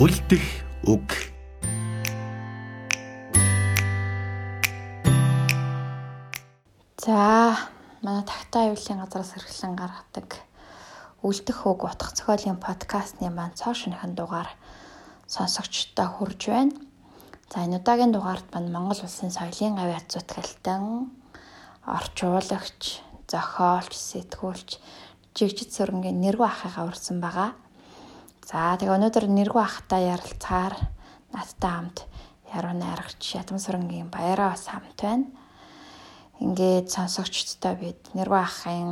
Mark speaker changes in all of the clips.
Speaker 1: үлдэх үг.
Speaker 2: За манай тагтаа аюулын газраас хэрэглэн гаргадаг үлдэх үг утга зохиолын подкастны маань цоо шинэхэн дугаар сонсогчдод хүрж байна. За энэ удаагийн дугаард маань Монгол улсын соёлын гавь язуутгалтан орчуулагч, зохиолч, сэтгүүлч жигжид сүрэнгийн нэргүй ахыгаа урьсан байгаа. За тэгээ өнөөдөр нэргүй ахтай ярилцахаар надтай хамт яруу найрагч Ядам сүрэнгийн баяраа бас хамт байна ингээд сонсогчдтой бид нэрвэ ахын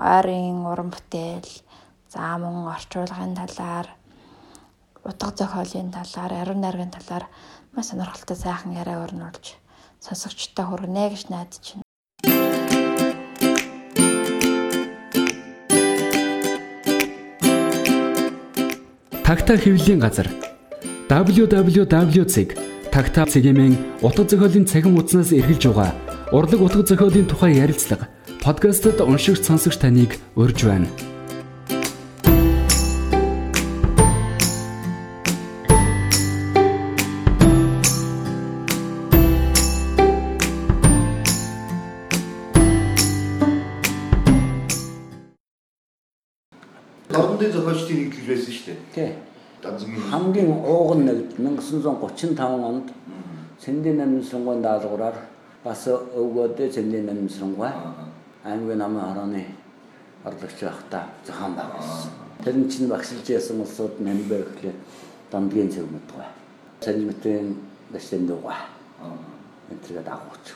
Speaker 2: ойрын уран бүтээл за мөн орчуулгын талаар утга зохиолын талаар ариун найргийн талаар маш сонирхолтой сайхан яриа өрнүүлж сонсогчдод хүргэнэ гэж найдаж байна.
Speaker 1: Тагта хэвлэлийн газар цэгийн утга зохиолын цахим хуудаснаас эргэлж байгаа Урлаг утга зохиолын тухай ярилцлага подкастт уншигч сонсогч таныг урьж байна.
Speaker 3: Хамгийн ууган нэг 1935 онд Сэндийн намын сонгуун даалгавраар бас өвгөөдөө цэлийн намсрангуй аймгийн намын орооны орлогч байхдаа зохион байгуулсан. Тэр нь чинь багшилж ясан улсууд намбай гэхлээр дамдгийн цэг мэдгүй. Санжмтын дэшэн дууга. Энтэйгээ дагууч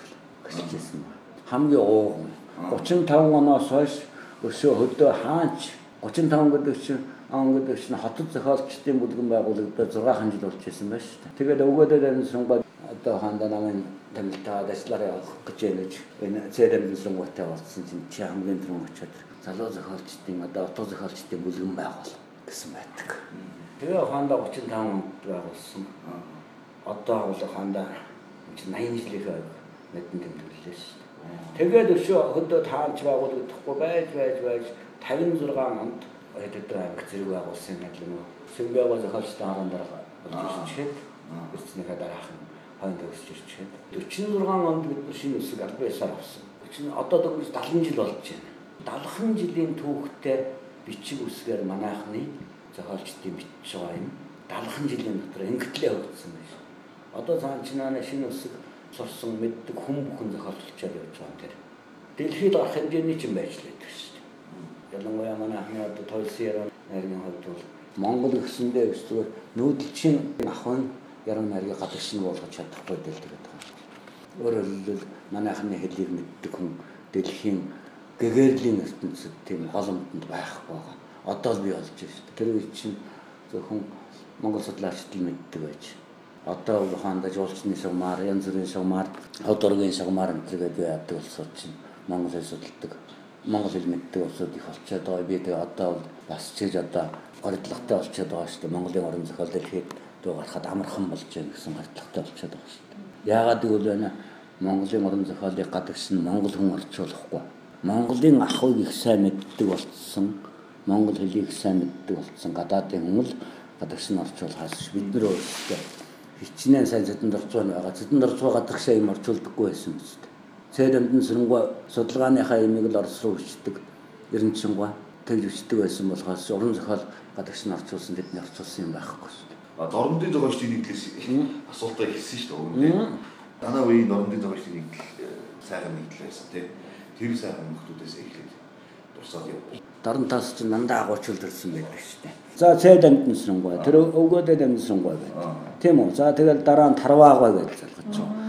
Speaker 3: багшилж ясан. Хамгийн ууган 35 оноос хойш өсөө хөдөө хаач 35 гэдэг чинь гэдэг чинь хотод зохиолчдын бүлгэн байгуулагдаад 6 жил болж байсан байна шүү дээ. Тэгээд өвгөөдөө дамжсан одоо ханда намын тамилтаа дэслэр явах гэж янаж энэ цэрэм лунгуйтай болсон чинь чи хамгийн түрүүн очиод залуу зохиолчдын одоо утга зохиолчдын бүлгэн байгуул гэсэн байдаг. Тэгээ ханда 35 онд байгуулсан. Одоо бол ханда 80 жилийнхээ мэдэн тэмдэглэлээ шүү дээ. Тэгээд өшөө хөдөө таанч байгуулагдахгүй байж байж байж 56 онд өдөд аймаг зэрэг байгуулсан юм уу. Сэмбэго зохиолчдын хараан дараа болж ирсэн чихэд эрдэнэхээ дараахан хойд өсч ирчээд 46 онд бид нар шинэ үсэг аль байсаар авсан. Чинь одоо дөрөв 70 жил болж байна. 70 жилийн түүхтэй бичиг үсгээр манайхны зохиолчдын бичиж байгаа юм. 70 жилийн дотор ингэтлээ хөгжсөн байж. Одоо цаан чинааны шинэ үсэг сурсан мэддэг хүн бүхэн зохиолччод явж байгаа тэр. Дэлхийд гарах хэмжээний ч юм байж лээ гэж Ялангуяа манайхны одоо тойлсын яруу найргийн хувьд бол Монгол гэсэндээ зүгээр нүүдэлчин ахын яруу найргийг гадагш нь болгож чадахгүй тэгээд байгаа. Өөрөөр хэлбэл манайхны хэлийг мэддэг хүн дэлхийн гэгэрлийн ертөнцид тийм голомтонд байхгүй байгаа. Одоо л бий болж байна шүү дээ. Тэр үе чинь зөвхөн Монгол судлаачд л мэддэг байж. Одоо ухаанда жуулчны шугамар, янз бүрийн шугамар, одоргийн шугамар энтергээд яадаг улсууд чинь Монгол хэл судалдаг. Монгол хэл мэддэг улсууд их болчиход байгаа. Би тэгээ одоо бол бас чиж одоо горигдлагтай болчиход байгаа шүү дээ. Монголын орон зохиол дэлхийд дөө гарахад амархан болж байна гэсэн хардлагатай болчиход байгаа шүү дээ. Яагаад гэвэл байна Монголын уран зохиолыг гадагш нь монгол хүн орчуулахгүй. Монголын ахуйг их сайн мэддэг болсон, монгол хэлийг сайн мэддэг болсон гадаадын хүн л гадагш нь орчуулахаас бид нар өөрсдөө хичнээн сайн зэтэнд орцоо байгаа. Зэтэнд орцоо гадагшаа юм орчуулдаггүй байсан биз дээ. Цэд амдын сүрэнгуй судалгааныхаа имийг л орс руу өчтдөг. Эренчингуй тэгж өчтдөг байсан болохоос уран зохиол гадагш нь орчуулсан тэдний орчуулсан юм байхгүй
Speaker 4: Дорнодын зохиолчдын нэгдлээс асуултаа хэлсэн шүү дээ. Танаа үеийн дорнодын зохиолчдын нэгдэл сайхан нэгдэл байсан тийм. Тэр сайхан нөхдүүдээс эхлээд дурсаад явв.
Speaker 3: Дорнотоос ч нандаа агуучулд ирсэн байдаг шүү дээ. За цэд амтнсрангуй тэр өвгөөдөд амтнсрангуй байна. Тийм үү. За тэгэл дараа нь тарваагай гэж залгаж байгаа.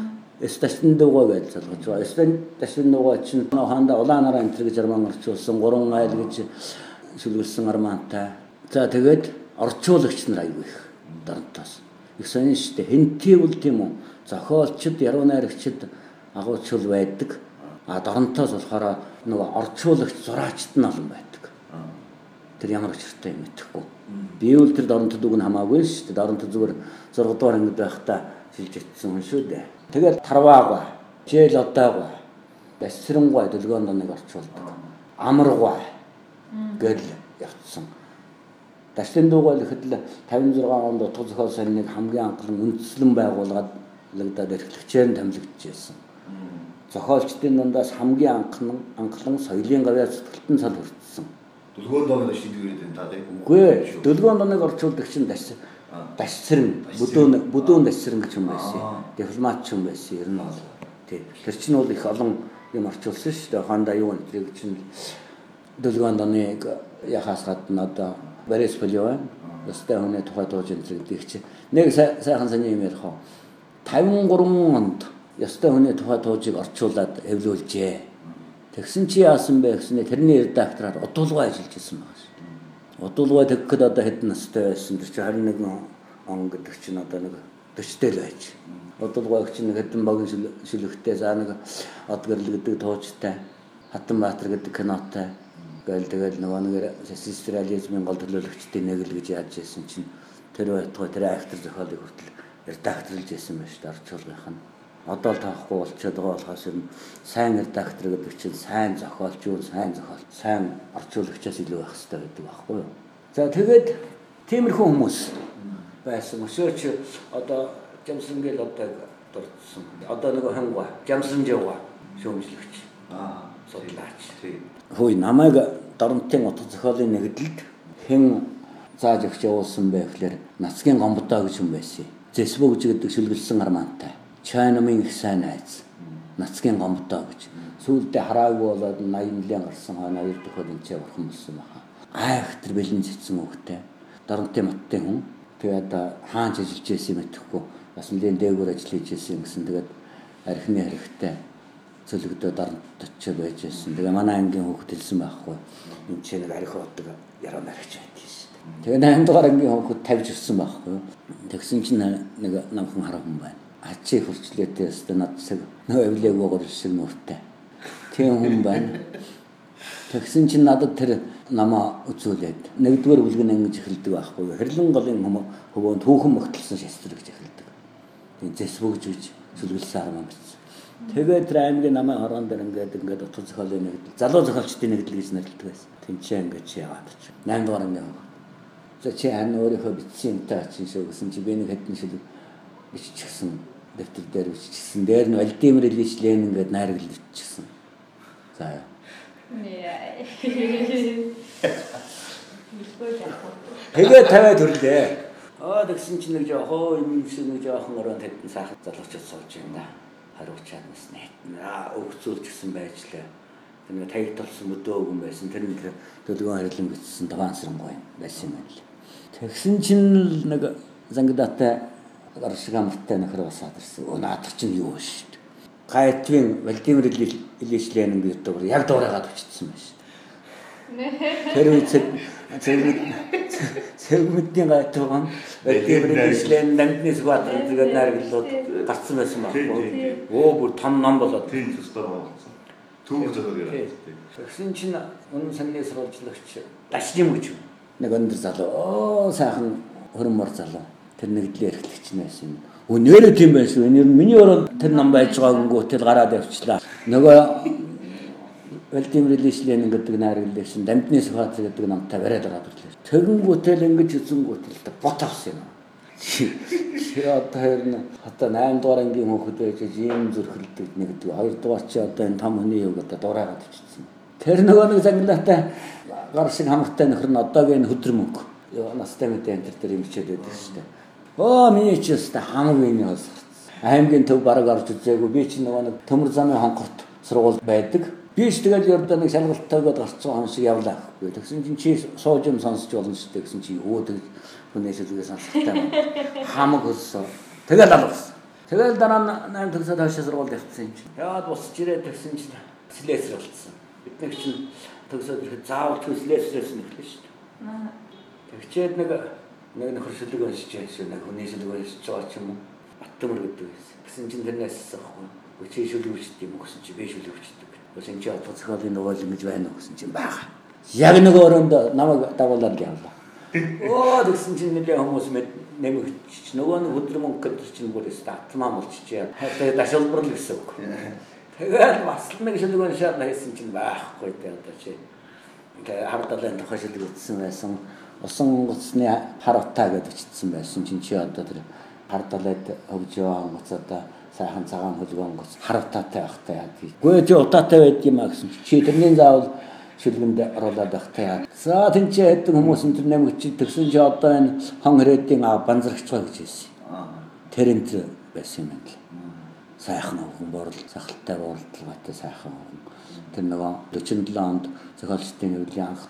Speaker 3: Дуугаа гэж залгаж байгаа. Эстэн ташин дуугаа чинь хаанда улаанараа энэ гэж арман орчуулсан гурван айл гэж шүлгэлсэн армантай. За тэгээд орчуулагч нар аягүй их дарамтаас. Их сонин шүү дээ. Хэнтийвэл тийм үү. Зохиолчд, яруу найрагчд агуучул байдаг. А дарамтаас болохоор нөгөө орчуулагч, зураачд нь олон байдаг. Тэр ямар учиртай юм мэдэхгүй. Би бол тэр дарамтд үг нь хамаагүй шүү дээ. Дарамт зүгээр 6 дугаар ангид байхдаа шилж итсэн хүн шүү дээ. Тэгээд тарваагаа, жээл одаагаа, бэсрэнгуй дэлгөөнд нэг орчуулдаг. Амаргуй гэл явцсан Дашлын дуугаар ихэд л 56 онд утга зохиол сониныг хамгийн анхлан үндэслэн байгуулгаад лагдаад эрхлэгчээр томилогдчихсэн. Зохиолчдын дундаас хамгийн анхлан анхлан соёлын гавьяа сэтгэлтэн цал хүртсэн.
Speaker 4: Дөлгөөн доног шийдвэр гэдэг та тийм.
Speaker 3: Үгүй дөлгөөн доног орчуулдаг чинь даш дашсрэн бүдүүн бүдүүн дашсрэн гэж юм байсан. Дипломат ч юм байсан ер нь бол. Тий. Тэр чинь бол их олон юм орчуулсан шүү дээ. Хондоо юу энэ чинь дөлгөөн доныг яхаас гадна одоо Борис Полеван өстэй хүний тухай дууж энэ гэдэг чи нэг сайхан саний юм ярих уу 53 онд ёстой хүний тухай туужийг орчуулад эвлүүлжээ. Тэгсэн чи яасан бэ гэснээр тэрний редактораар удуулгай ажиллаж исэн байгаа шүү. Удуулгай тэгхэд одоо хэдэн настай байсан чи 21 он гэдэг чинь одоо нэг 40 тэл байж. Удуулгай чинь нэг хэдэн багийн шүлэгтэй за нэг Одгэрл гэдэг туучтай Хатанбаатар гэдэг кинотой Гэл тэгэл нөгөө нэг систерализмын гол төлөөлөгчдийн нэг л гэж яаж ирсэн чинь тэр байтугай тэр актер зохиолыг хүртэл редакторлж ирсэн байна шүү дээ орчуулгынх нь. Одоо л таахгүй болчиход байгаа болохоос юм сайн редактор гэдэг чинь сайн зохиолч юу сайн зохиол сайн орчуулагчаас илүү байх хэрэгтэй гэдэг байхгүй юу. За тэгээд тиймэрхүү хүмүүс байсан. Өшөөч одоо Жамсангэл одоо дурдсан. Одоо нөгөө хангва Жамсанжава шүүмжлэгч. Аа судлаач. Хөөе намайг Доронтын утга зохиолын нэгдэлд хэн зааж өгч явуулсан бэ гэхээр Нацгийн гомбодоо гэж хүн байсан. Зэсбөгж гэдэг шүлгэлсэн армантай. Чайнамын их сайн найз. Нацгийн гомбодоо гэж. Сүүлдээ хараагүй болоод 80 нилийн гарсан хойно хоёр дахь энэ ч бурхан болсон баха. Айхтар бэлэн цэцэн өгтэй. Доронтын маттын хүн. Тэгээд хаанч ажиллаж байсан юм мэдэхгүй. Бас нэлийн дээгүүр ажиллаж байсан гэсэн тэгээд архины хэрэгтэй цөлөгдөө дарамтч байж байсан. Тэгээ манай ангийн хүүхд хэлсэн байхгүй. Энд чинь нэг арих утдаг яруу наригч байдаг шүү дээ. Тэгээ 8 дугаар ангийн хүүхд тавьж ирсэн байхгүй. Тэгсэн чинь нэг намхан хараа хүн байна. Ачи хурцлээтэй өстө над цаг нөө эвлээгөөр шиг нүртэй. Тийм хүн байна. Тэгсэн чинь надад тэр намаа үзүүлээд нэгдүгээр бүлгэн ингэж эхэлдэг байхгүй. Хэрлэн голын хөвөөнд түүхэн мөгтөлсөн шастрыг гэж эхэлдэг. Тийм зэсвөгж үж сүлгэлсэн армаа бичсэн. Тэгээд тэр аймгийн намын хорон дээр ингээд ингээд утга зохиолын нэгдэл залуу зохиолчдын нэгдэл гэж нэрлэдэг байсан. Тэмчээ ингээд чи яагаад ч. 8 дугаар анги. За чи хан өөрийнхөө бичсэн юмтай чинь шүү гэсэн чи би нэг хэдэн шил биччихсэн дэвтэр дээр биччихсэн. Дээр нь Владимир Ильич Ленин ингээд найрагл биччихсэн. За. Тэгээ тавиад төрлөө. Аа тэгсэн чинь нэг жоохоо юм шиг нэг жоохон орон тэдэн сахад залуучууд сууж байна да хариуцаад бас найтнаа өгцүүлж гисэн байжлаа. Тэр нэг таяг толсон мөдөө хүн байсан. Тэр нэг төлгөөн харилан бичсэн таваансрангуй байсан юм байна. Тэгсэн чинь нэг зангидатай гаршиг амттай нөхөр басаад ирсэн. Өө наадах чинь юу вэ шүү дээ. Гайтвин Владимир Ильич Ленин гэдэг яг дуурайгаад өчтсөн байна шүү. Тэр үед Сэрмэдийн гайтван Владимир Ильич Ленин дамжны сүбат тэгээд найрагдлууд гарцсан байсан байхгүй. Өө бүр том ном болоод
Speaker 4: тийм төстөр болсон. Түүх зөвөр яриа.
Speaker 3: Тэгсэн чинь үнэн сангийн сурвалжлагч Дашним гэж нэг өндөр залуу. Оо сайхан хөрмөр залуу. Тэр нэгдлээ эрхлэгч нэсэн. Өнөөрөө тийм шүү. Энэ миний өрөөнд тэр ном байж байгааг гоо тэл гараад явчлаа. Нөгөө Владимир Ильич Ленин гэдэг найраглагч дамжны сүбат гэдэг намтай бариад ороод ирлээ. Тэгэнгүүтэл ингэж эзэнгүүтэл бот авсан юм. Чи одоо хэрнэ одоо 8 дугаар ангийн хүүхэд байж ийм зүрхэлдэг нэгдэг. 2 дугаар чи одоо энэ том хүний үг одоо дураагаад ичсэн. Тэр нөгөө нэг загнаатай гар шиг хамгатай нөхөр нь одоогийн хөдөр мөнгө. Яа настай мэдээ энэ төр юм хичээд байдаг шүү дээ. Оо миний ч өстө хамгийн нэг бас. Аймгийн төв бараг орж үзээгүй. Би чи нөгөө нэг төмөр замын хонхорт сургууль байдаг. Би ч тэгэл ердөө нэг шалгалтайгээд гарцсан хон шиг явлаа. Тэгсэн чинь чи сууж юм сонсч болно шүү дээ гэсэн чи өө тэг хүнээс үлгээ сонсохтай. Хамаг өссөн. Тэгэл алгасан. Тэгэл дараа нь 8 төгсөд хойш сургуульд явцсан юм чинь. Яагаад босч ирээд тэгсэн чинь слэсэр болцсон. Бид нэг чинь төгсөд ирэхэд заавал слэсэрээс нэхлээ шүү дээ. Тэгчээд нэг нэг нөхөр шүлэг уншиж байсан. Нэг хүний шүлэг уншиж байгаа ч юм уу. Баттамөр гэдэг байсан. Тэгсэн чинь тэрнээс асуухгүй. Өчиг шүлэг үчт юм уу гэсэн чи би шүлэг үчт Үсэн чи одоо зохиолын нөгөө л ингэж байна уу гэсэн чинь байгаа. Яг нэг өрөөнд намайг дагуулаад явлаа. Оо тэгсэн чинь нэлээ хүмүүс мэд нэмэгч нөгөө нэг өдөр мөнгө гэдэг чинь бүр өстө атмаа болчихжээ. Тэгээд дашилбар л гэсэн үг. Тэгээд бас нэг шилгэн шаар хийсэн чинь байхгүй дээ одоо чи. Тэгээд хардалын тухай шилэг үтсэн байсан. Усан гоцны хар утаа гэж өчтсөн байсан чинь чи одоо тэр хар далайд хөвж яваа гоц одоо сайхан цагаан хөлгөөн гоц хар утаатай байхтай яа. Гүй чи утаатай байд юм а гэсэн чи тэрний заавал шүлгэнд оруулаад байхтай яа. За тэнцээ хэдэн хүмүүс энэ нэмэгч тэгсэн чи одоо энэ хон хэрэтийн а банзрагч байгаа гэж хэлсэн. Тэрэнт байсан юм байна. Сайхан хүн борол сахалтай боролдолготой сайхан хүн. Тэр нөгөө 47 онд зохиолчдын хөвлийн анх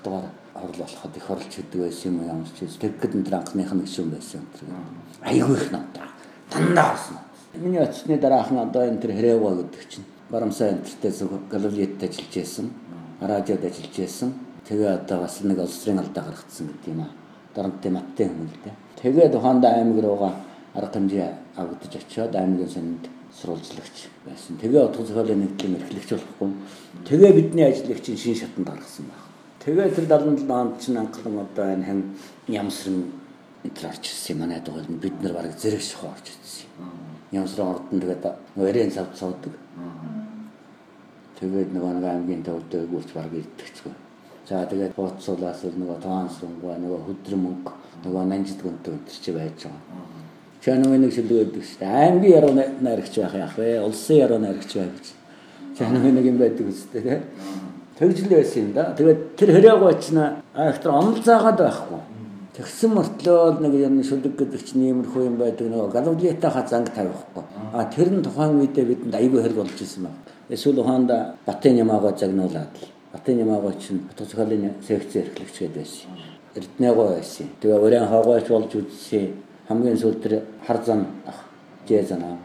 Speaker 3: орол болоход их оролч гэдэг байсан юм ямар ч юм. Тэггэд энэ анхных нь гişүн байсан юм. Айгүй их надаа. Дандаа орсон. Миний очсны дараахан одоо энэ тэр хэрэгва гэдэг чинь Барамсаа энтертэй Галилеид ажиллаж байсан. Радиод ажиллаж байсан. Тэгээ одоо бас нэг улсын алдаа гаргацсан гэдэг юм аа. Дарамттай маттай юм л дээ. Тэгээд ухаанда аймаг руугаа арга хэмжээ авагдаж очиод аймгийн сонинд сурвалжлагч байсан. Тэгээ утга зохиолын нэгдлийн эрхлэгч болохгүй. Тэгээ бидний ажлагчийн шин шатанд гаргасан байна. Тэгээ тэр 77 онд чинь анхлан одоо энэ хэн ямсрын энэ орж ирсэн манай дугаар нь бид нар бараг зэрэг шахуу орж ирсэн. Ямсрын ордон тэгээд өрийн цавд суудаг. Тэгээд нөгөө нэг аймгийн төвдөө гүрч бараг идчихгүй. За тэгээд бооцсуулаас нөгөө тоонсонгоо нөгөө хөдөр мөнгө нөгөө нанжид гонтой өдр чи байж байгаа. Чанаа нэг шилдэгддэг шүү дээ. Аймгийн яруу найрагч байх яах вэ? Улсын яруу найрагч байх гэж. Чанаа нэг юм байдаг үстэй тийм тэгжл байсан юм да. Тэгээд тэр хэрэг очно айхтар онол заагаад байхгүй. Тэгсэн мөртлөө нэг юм шүлэг гэдэг чинь иймэрхүү юм байдаг нөгөө галуулиатаа занг тавихгүй. А тэр нь тухайн үедээ бидэнд аягүй хэрэг болж ирсэн байна. Эсвэл ухаанда Батын ямаагаа загнуулаад л Батын ямаагаа чинь тусгаалын секц эрхлэгч гээд байсан. Эрдэнэгоо байсан. Тэгээ өрийн хаагаач болж үзсэн. Хамгийн сүүл тэр хар зам ах жэзана.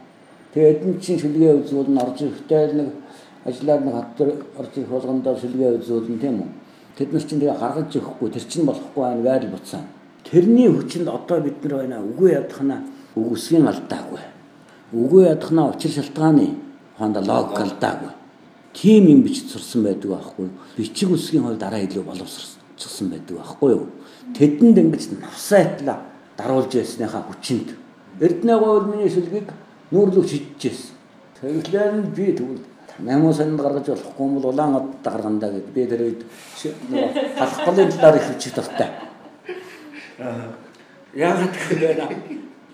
Speaker 3: Тэгээд эдэн чинь шүлгээ үзүүл нь орж ирэхдээ нэг ажлаар нэг хат төр орж ирэх болгондоо шүлгээ үзүүлнэ тийм үү. Тэд нар чинь тэгээ гаргаж өгөхгүй тэр чинь болохгүй байна гайр буцаа. Тэрний хүчинд одоо бид нар байна үгүй ядахна үгсгийн алдаагүй. Үгүй ядахна учир шалтгааны хонд логик алдаагүй. Тим юм бич сурсан байдаг байхгүй. Бичиг үсгийн хувьд дараа илүү боловсрсан байдаг байхгүй юу. Тэдэнд ингэж навсайтлаа даруулж ясныхаа хүчинд Эрдэнэ говь миний шүлгийг нүүрлүүч хийжсэн. Тэгэлээр нь би тэгвэл Намуу сонинд гаргаж болохгүй юм бол улаан од гаргандаа гэд би тэр үед халахлын талаар их хүчтэй дуртай. Яагаад гэвэл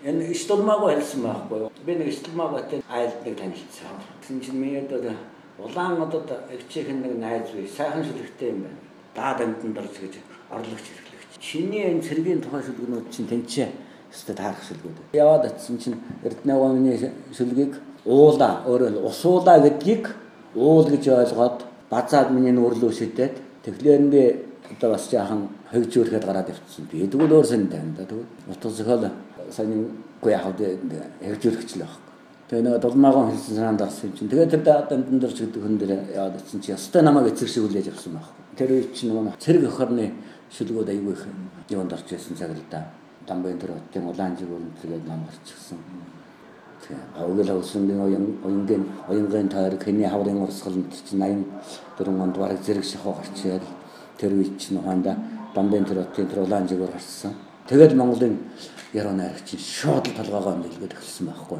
Speaker 3: энэ иштулмаагүй хэлсэн байхгүй юу? Би нэг иштулмаагүй айлд нэг танилцсан. Тэгсэн чинь миний одоо улаан одод эгчийнх нэг найз бий. Сайхан шүлэгтэй юм байна. Даа дамтанд орж гэж орлогч хэрэглэгч. Чиний энэ цэргийн тухай шүлгэнүүд чинь тэнцээ өстө таарах шүлгүүд. Яваад очсон чинь Эрдэнэ гомны шүлгийг уула өөрөөр усуула гэдгийг уул гэж ойлгоод базаад миний нүрлүү шидэд тэгэхээр би одоо бас яахан хөгжүүлэхэд гараад явцсан. Би тэгвэл өөр сан тань да тэгвэл утга зохиол санийгүй яах вэ хөгжүүлэгч л байх. Тэгээ нэг дулмаагаан хэлсэн санаанд орсон чинь тэгээ тэр дамдан дөрж гэдэг хүн дээр яваад ирсэн чи ястай намайг эцэг шиг үлээж авсан байх. Тэр үе чинь нөгөө цэрэг охорны шүлгүүд аягүй их юунд орж ирсэн цаг л да. Дамбын тэр хотын улаан жиг өрнөтргээд нам гарчихсан. Авгал авсан оюнгийн оюнгийн тойрог хэний хаврын урсгалд чинь 84 онд бараг зэрэг шахуу гарчаад тэр үед чинь ухаанда Бамбын тэр хотын тэр улаан жигээр гарсан. Тэгээд Монголын яруу найрагч шууд толгоогоо нэлгээд эхэлсэн байхгүй.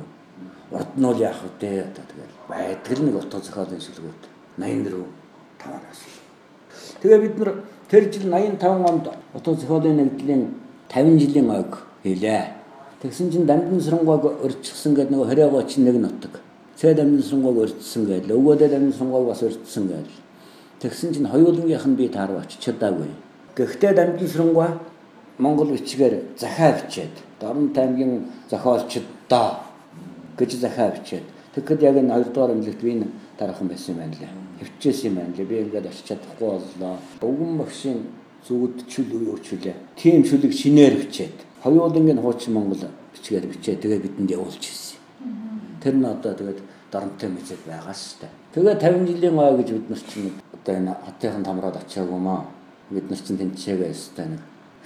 Speaker 3: Урд нь бол яах вэ одоо тэгээд байдаг л нэг утга зохиолын шилгүүд 84 таванаас. Тэгээ бид нар тэр жил 85 онд утга зохиолын нэгдлийн 50 жилийн ойг хийлээ. Тэгсэн чинь дамжин сурангааг өрчихсөн гэдэг нөгөө хориогоо чинь нэг нутаг. Цэ дамжин сурангааг өрчсөн гэдэг. Өвгөөдөө дамжин сурангааг бас өрчсөн гэдэг. Тэгсэн чинь хоёулангийнх нь би таарав очиж чадаагүй. Гэхдээ дамжин сурангаа Монгол бичгээр захаа бичээд Дорн таймгийн зохиолчдоо гэж захаа бичээд тэгэхэд яг энэ хоёрдугаар эмнэлэгт би дараахан байсан юм байна лээ. Хөвчээсэн юм байна лээ. Би ингээд очиж чадахгүй боллоо. Өвгөн багшийн зүгд чүл юу чүлээ. Тим шүлэг шинээр бичээд хоёулангийн хуучин Монгол бичгээр бичээ тэгээ бидэнд явуулж ирсэн. Тэр нь одоо тэгээд дарамттай мэцэд байгаа шүү дээ. Тэгээ 50 жилийн гоо гэж бид нар чинь одоо энэ хотын тамраад очиагүй маа. Бид нар чинь тэнцээгээ өстэй нэг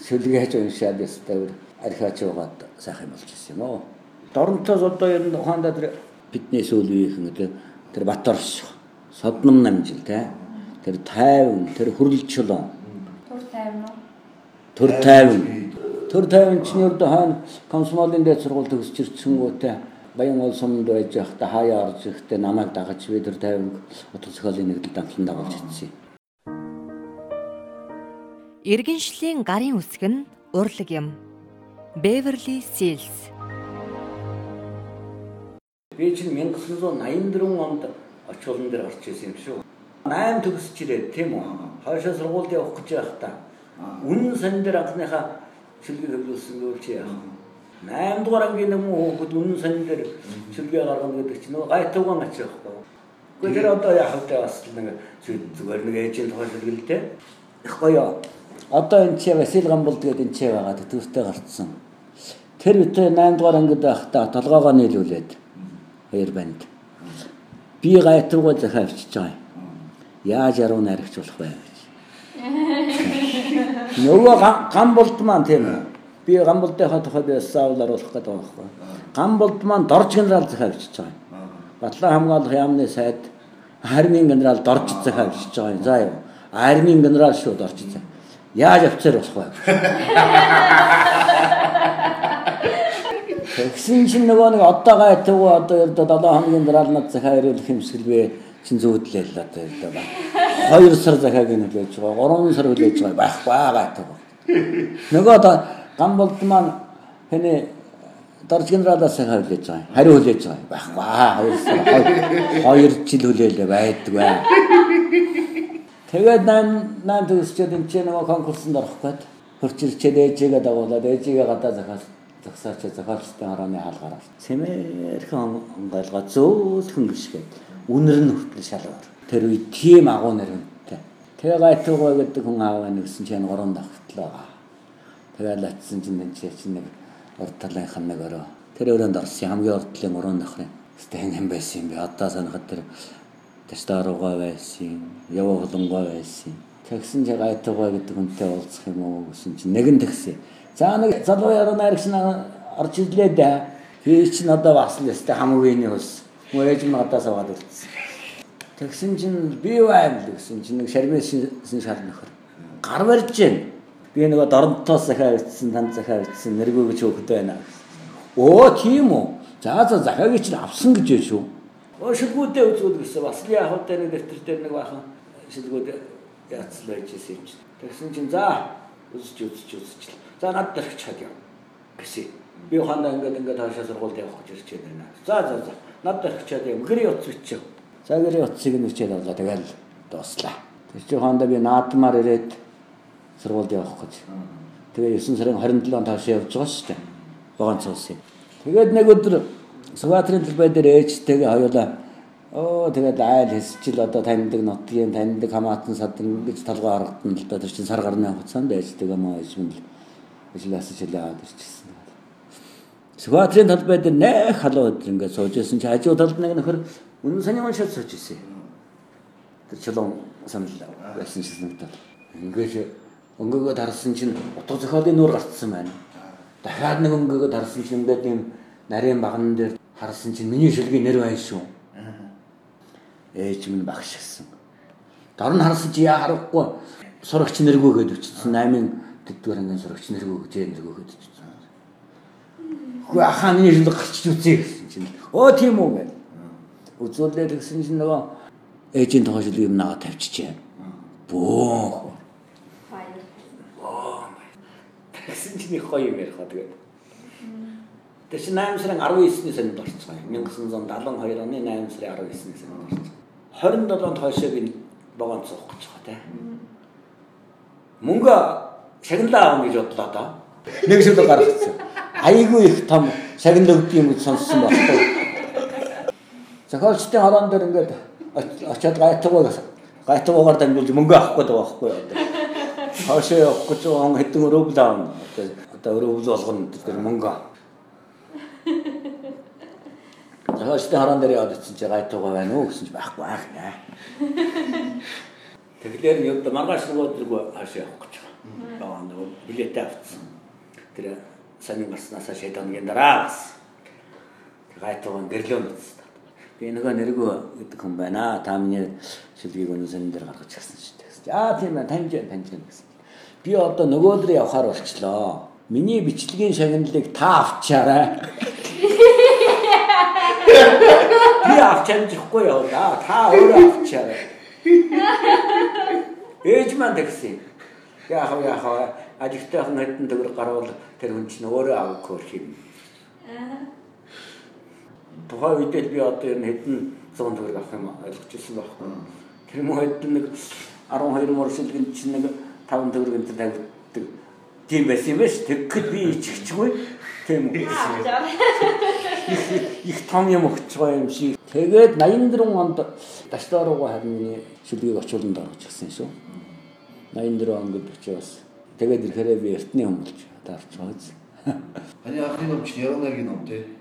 Speaker 3: шүлгээж уншаад өстэй архиач угаад сайхан болж ирсэн юм уу. Доронтоос одоо ер нь ухаандаа тэр бидний сүүл үеийнхэн тэр Баторш содном намжил те тэр тайван тэр хөрөлж чулуун
Speaker 2: Түр тайван уу?
Speaker 3: Төр тайван төр тайван чинь ердөө хаана комсомолын дэд сургууль төгсч ирсэнгүүтээ баян ол сумд байж байхдаа хаяа орж ирэхдээ намайг дагаж би төр тайван утга зохиолын нэгдэлд амтлан дагуулж ирсэн.
Speaker 5: Иргэншлийн гарын үсэг нь урлаг юм. Beverly Sills.
Speaker 3: Би чинь 1984 онд очуулан дээр орж ирсэн юм шүү. 8 төгсч ирээд тийм үү. Хойшоо сургуульд явах гэж байхдаа үнэн сан дээр анхныхаа шүлгийг хөвлөсөн гэвэл чи яах вэ? 8 дугаар ангийн нэг хүүхэд үнэн сан дээр шүлгээ гаргана гэдэг чинь нөгөө гайтуугаан ач байхгүй. Гэхдээ тэр одоо яах вэ бас нэг зүгээр нэг ээжийн тухай шүлгэлтэй. Их гоё. Одоо энэ чи Васил Гамболд гэдэг энэ чи байгаа төртөө гарцсан. Тэр үедээ 8 дугаар ангид байхдаа толгоогоо нийлүүлээд хоёр банд. Би гайтуугаа захиавчиж байгаа. Яаж яруу найрагч болох вэ. Нөгөө гам болд маань тийм үү. Би гам болдынхаа тухай би саавал оруулах гэдэг байгаа байхгүй. Гам болд маань дорж генерал захиавчиж байгаа юм. Батлан хамгаалах яамны сайд армийн генерал дорж захиавчиж байгаа юм. За юу. Армийн генерал шүү дорж захиав. Яаж офицер болох вэ? Тэгсэн чинь нөгөө нэг одоо гайтгүй одоо ердөө 7 хоногийн дараа над захаа ирүүлэх юмсгэлвэ чин зүүдлээ л одоо ердөө ба. 2 сар захааг нь хүлээж байгаа. 3 сар хүлээж байгаа байхгүй гайтгүй. Нөгөө одоо гам болд маань хэний дорж генералаас хүлээж байгаа. Хариу хүлээж байгаа байхгүй 2 сар 2 жил хүлээлээ байдгүй. Тэгээд 8 8 төгсчээд энэ ч нөгөө конкурсанд орох гээд хөрчилчээд ээжигээ дагуулад ээжигээ гадаа захаас зогсооч зохиолчтой орооны хаалгаар цэмэрхэн онгойлгоо зөөлхөн гიშгээд үнэр нь хүртэл шалгар. Тэр үе тийм агуу нэрнтэй. Тэгээ гайтуугаа гэдэг хүн ааваа нэгсэн чинь гурван давхтлаа. Тэгээ латсан чинь энэ чинь нэг урд талынх нь нэг өрөө. Тэр өрөөнд орсон хамгийн урд талын гурван давхрын. Стэн хэм байсан юм би. Одоо санахад тэр Тэстаруугаа байсан. Ява холонгоо байсан. Тэгсэн чи гайтуугаа гэдэг хүнтэй уулзах юм уу гэсэн чинь нэгэн тэгсэн. За нэг залуу яруу найрагч орж ирлээ да. Би чинь одоо бас л өстэй хамгийн ус. Мөрөж нь одоо суугаад үлдсэн. Тэгсэн чинь би байна л гэсэн чинь нэг шармэсэн шар нөхөр. Гар барьж гэн. Би нөгөө доронтоос захаа өвчсөн, танд захаа өвчсөн, нэргүй гэж хөөхд байна. Оо тийм үү. За за захаагийн чинь авсан гэж байна шүү. Оо шилгүүдээ үзүүл гэсэн бас л яах вэ нэг дэвтэр дээр нэг бахан шилгүүд яацлаа гэжсэн юм чинь. Тэгсэн чинь за үзэж үзэж үзэж. За над дээр чад яа. Гэсэн. Би хандаа ингээд ингээд хаашаа сургуульд явах гэж ирж байна. За за за. Над дээр чад яа. Гэрээ утас бичээ. За гэрээ утсыг нь бичээд авлаа. Тэгэл дууслаа. Тэр чинь хандаа би наадмаар ирээд сургуульд явах гэж. Тэгээ 9 сарын 27-нд хаашаа явж байгаа шүү дээ. Богоон цуусын. Тэгээд нэг өдөр Суваатрын төлбай дээр ээжтэйгээ хоёулаа Оо тэгээд айл хэсчил одоо таньдаг нутгийн таньдаг хамаатан садан гэж толгой харагдана л да тэр чинь сар гарны хугацаанд ээжтэйгээ маа ижмэл ажиллаас шилээд ирчихсэн. Суваатрын төлбай дээр нэх халуу өдөр ингээд сууж исэн чи хажуу талд нэг нөхөр үнэн саний уншаад сууж исэн. Тэр чулуун санал байсан шиг санагдав. Ингээд өнгөөгөө тарсан чинь утга зохиолын нүүр гарцсан байна. Дахиад нэг өнгөөгөө тарсан чинь ингээд юм нарийн баган дээр харсан чинь миний шүлгийн нэр байна шүү ээж минь багш гэсэн. Дор нь харсан чи яа харахгүй сурагч нэргөө гэж өчсөн 8-ын дэдгээр ангийн сурагч нэргөө гэж нэргөө гэж өчсөн. Хөө ахаа миний шүлэг гарчиж үзье гэсэн чинь. Оо тийм үү гэж. Үзүүлээд гэсэн чинь нөгөө ээжийн тухай шүлгийг наа тавьчихжээ. Бөө. Тэгсэн чинь их гоё юм ярих тэгээд. Тэр чинь 8 сарын 19-ний сард орцгоо. 1972 оны 8 сарын 19-ний сард орцгоо. 27-нд хойшоо би богоон цуух гэж байгаа те. Мөнгө шагналаа авах гэж бодлоо доо. Нэг шүлэг гаргацсан. Айгүй их том шагнал өгдөг юм гэж сонссон байхгүй. Зохиолчдын хорон дээр ингээд очиад гайтгуу гайтгуугаар дамжуулж мөнгө авах гэдэг байхгүй юу. Хойшоо явах гэж он хэдэн өрөөвл аавна. Одоо өрөөвл болгоно тэр мөнгө Зохиолчдын хорон дээр яваад чи гайтуугаа байна уу гэсэн чи байхгүй аах наа. Тэгэхээр юу да маргааш нөгөөдргөө хаашаа явах гэж байгаа. Баа нөгөө билетээ авцсан. Тэр саний гарснасаа шэдоногийн дараа гайтуугаа гэрлөө мэдсэн. Би нөгөө нэргөө гэдэг хүн байна. Та миний шилгийг өнөө саний дээр гаргаж ирсэн шүү дээ. Аа тийм ээ таньж таньж гэсэн. Би одоо нөгөөдөр явахаар болчлоо. Миний бичлэгийн шагналыг та авчаарай. Би авч амжихгүй яваа. Та өөрөө авчаарай. Ээж маань тэгсэн. яах вэ яах вэ ажилтай хүн хэдэн төгрөг гарвал тэр хүн чинь өөрөө авах хөрх юм. Тухайн үед л би одоо ер нь хэдэн 100 төгрөг авах юм ойлгож ирсэн байхгүй. Тэр мөн хэдэн нэг 12 мөр шилгэн чинь нэг 5 төгрөг энэ тавьдаг. Тийм байсан юм биш. Тэгэхэд би ичихчгүй. Тийм үү. Их том юм өгч байгаа юм шиг. Тэгээд 84 онд Дашдаа руугаа харин миний шүлгийг очуулан дорож гисэн шүү. 84 он гэдэг чи бас тэгээд ирэхээрээ би эртний хүн болж таарч байгаа.
Speaker 4: Таны анхны ном чинь Яруу найргийн ном тий.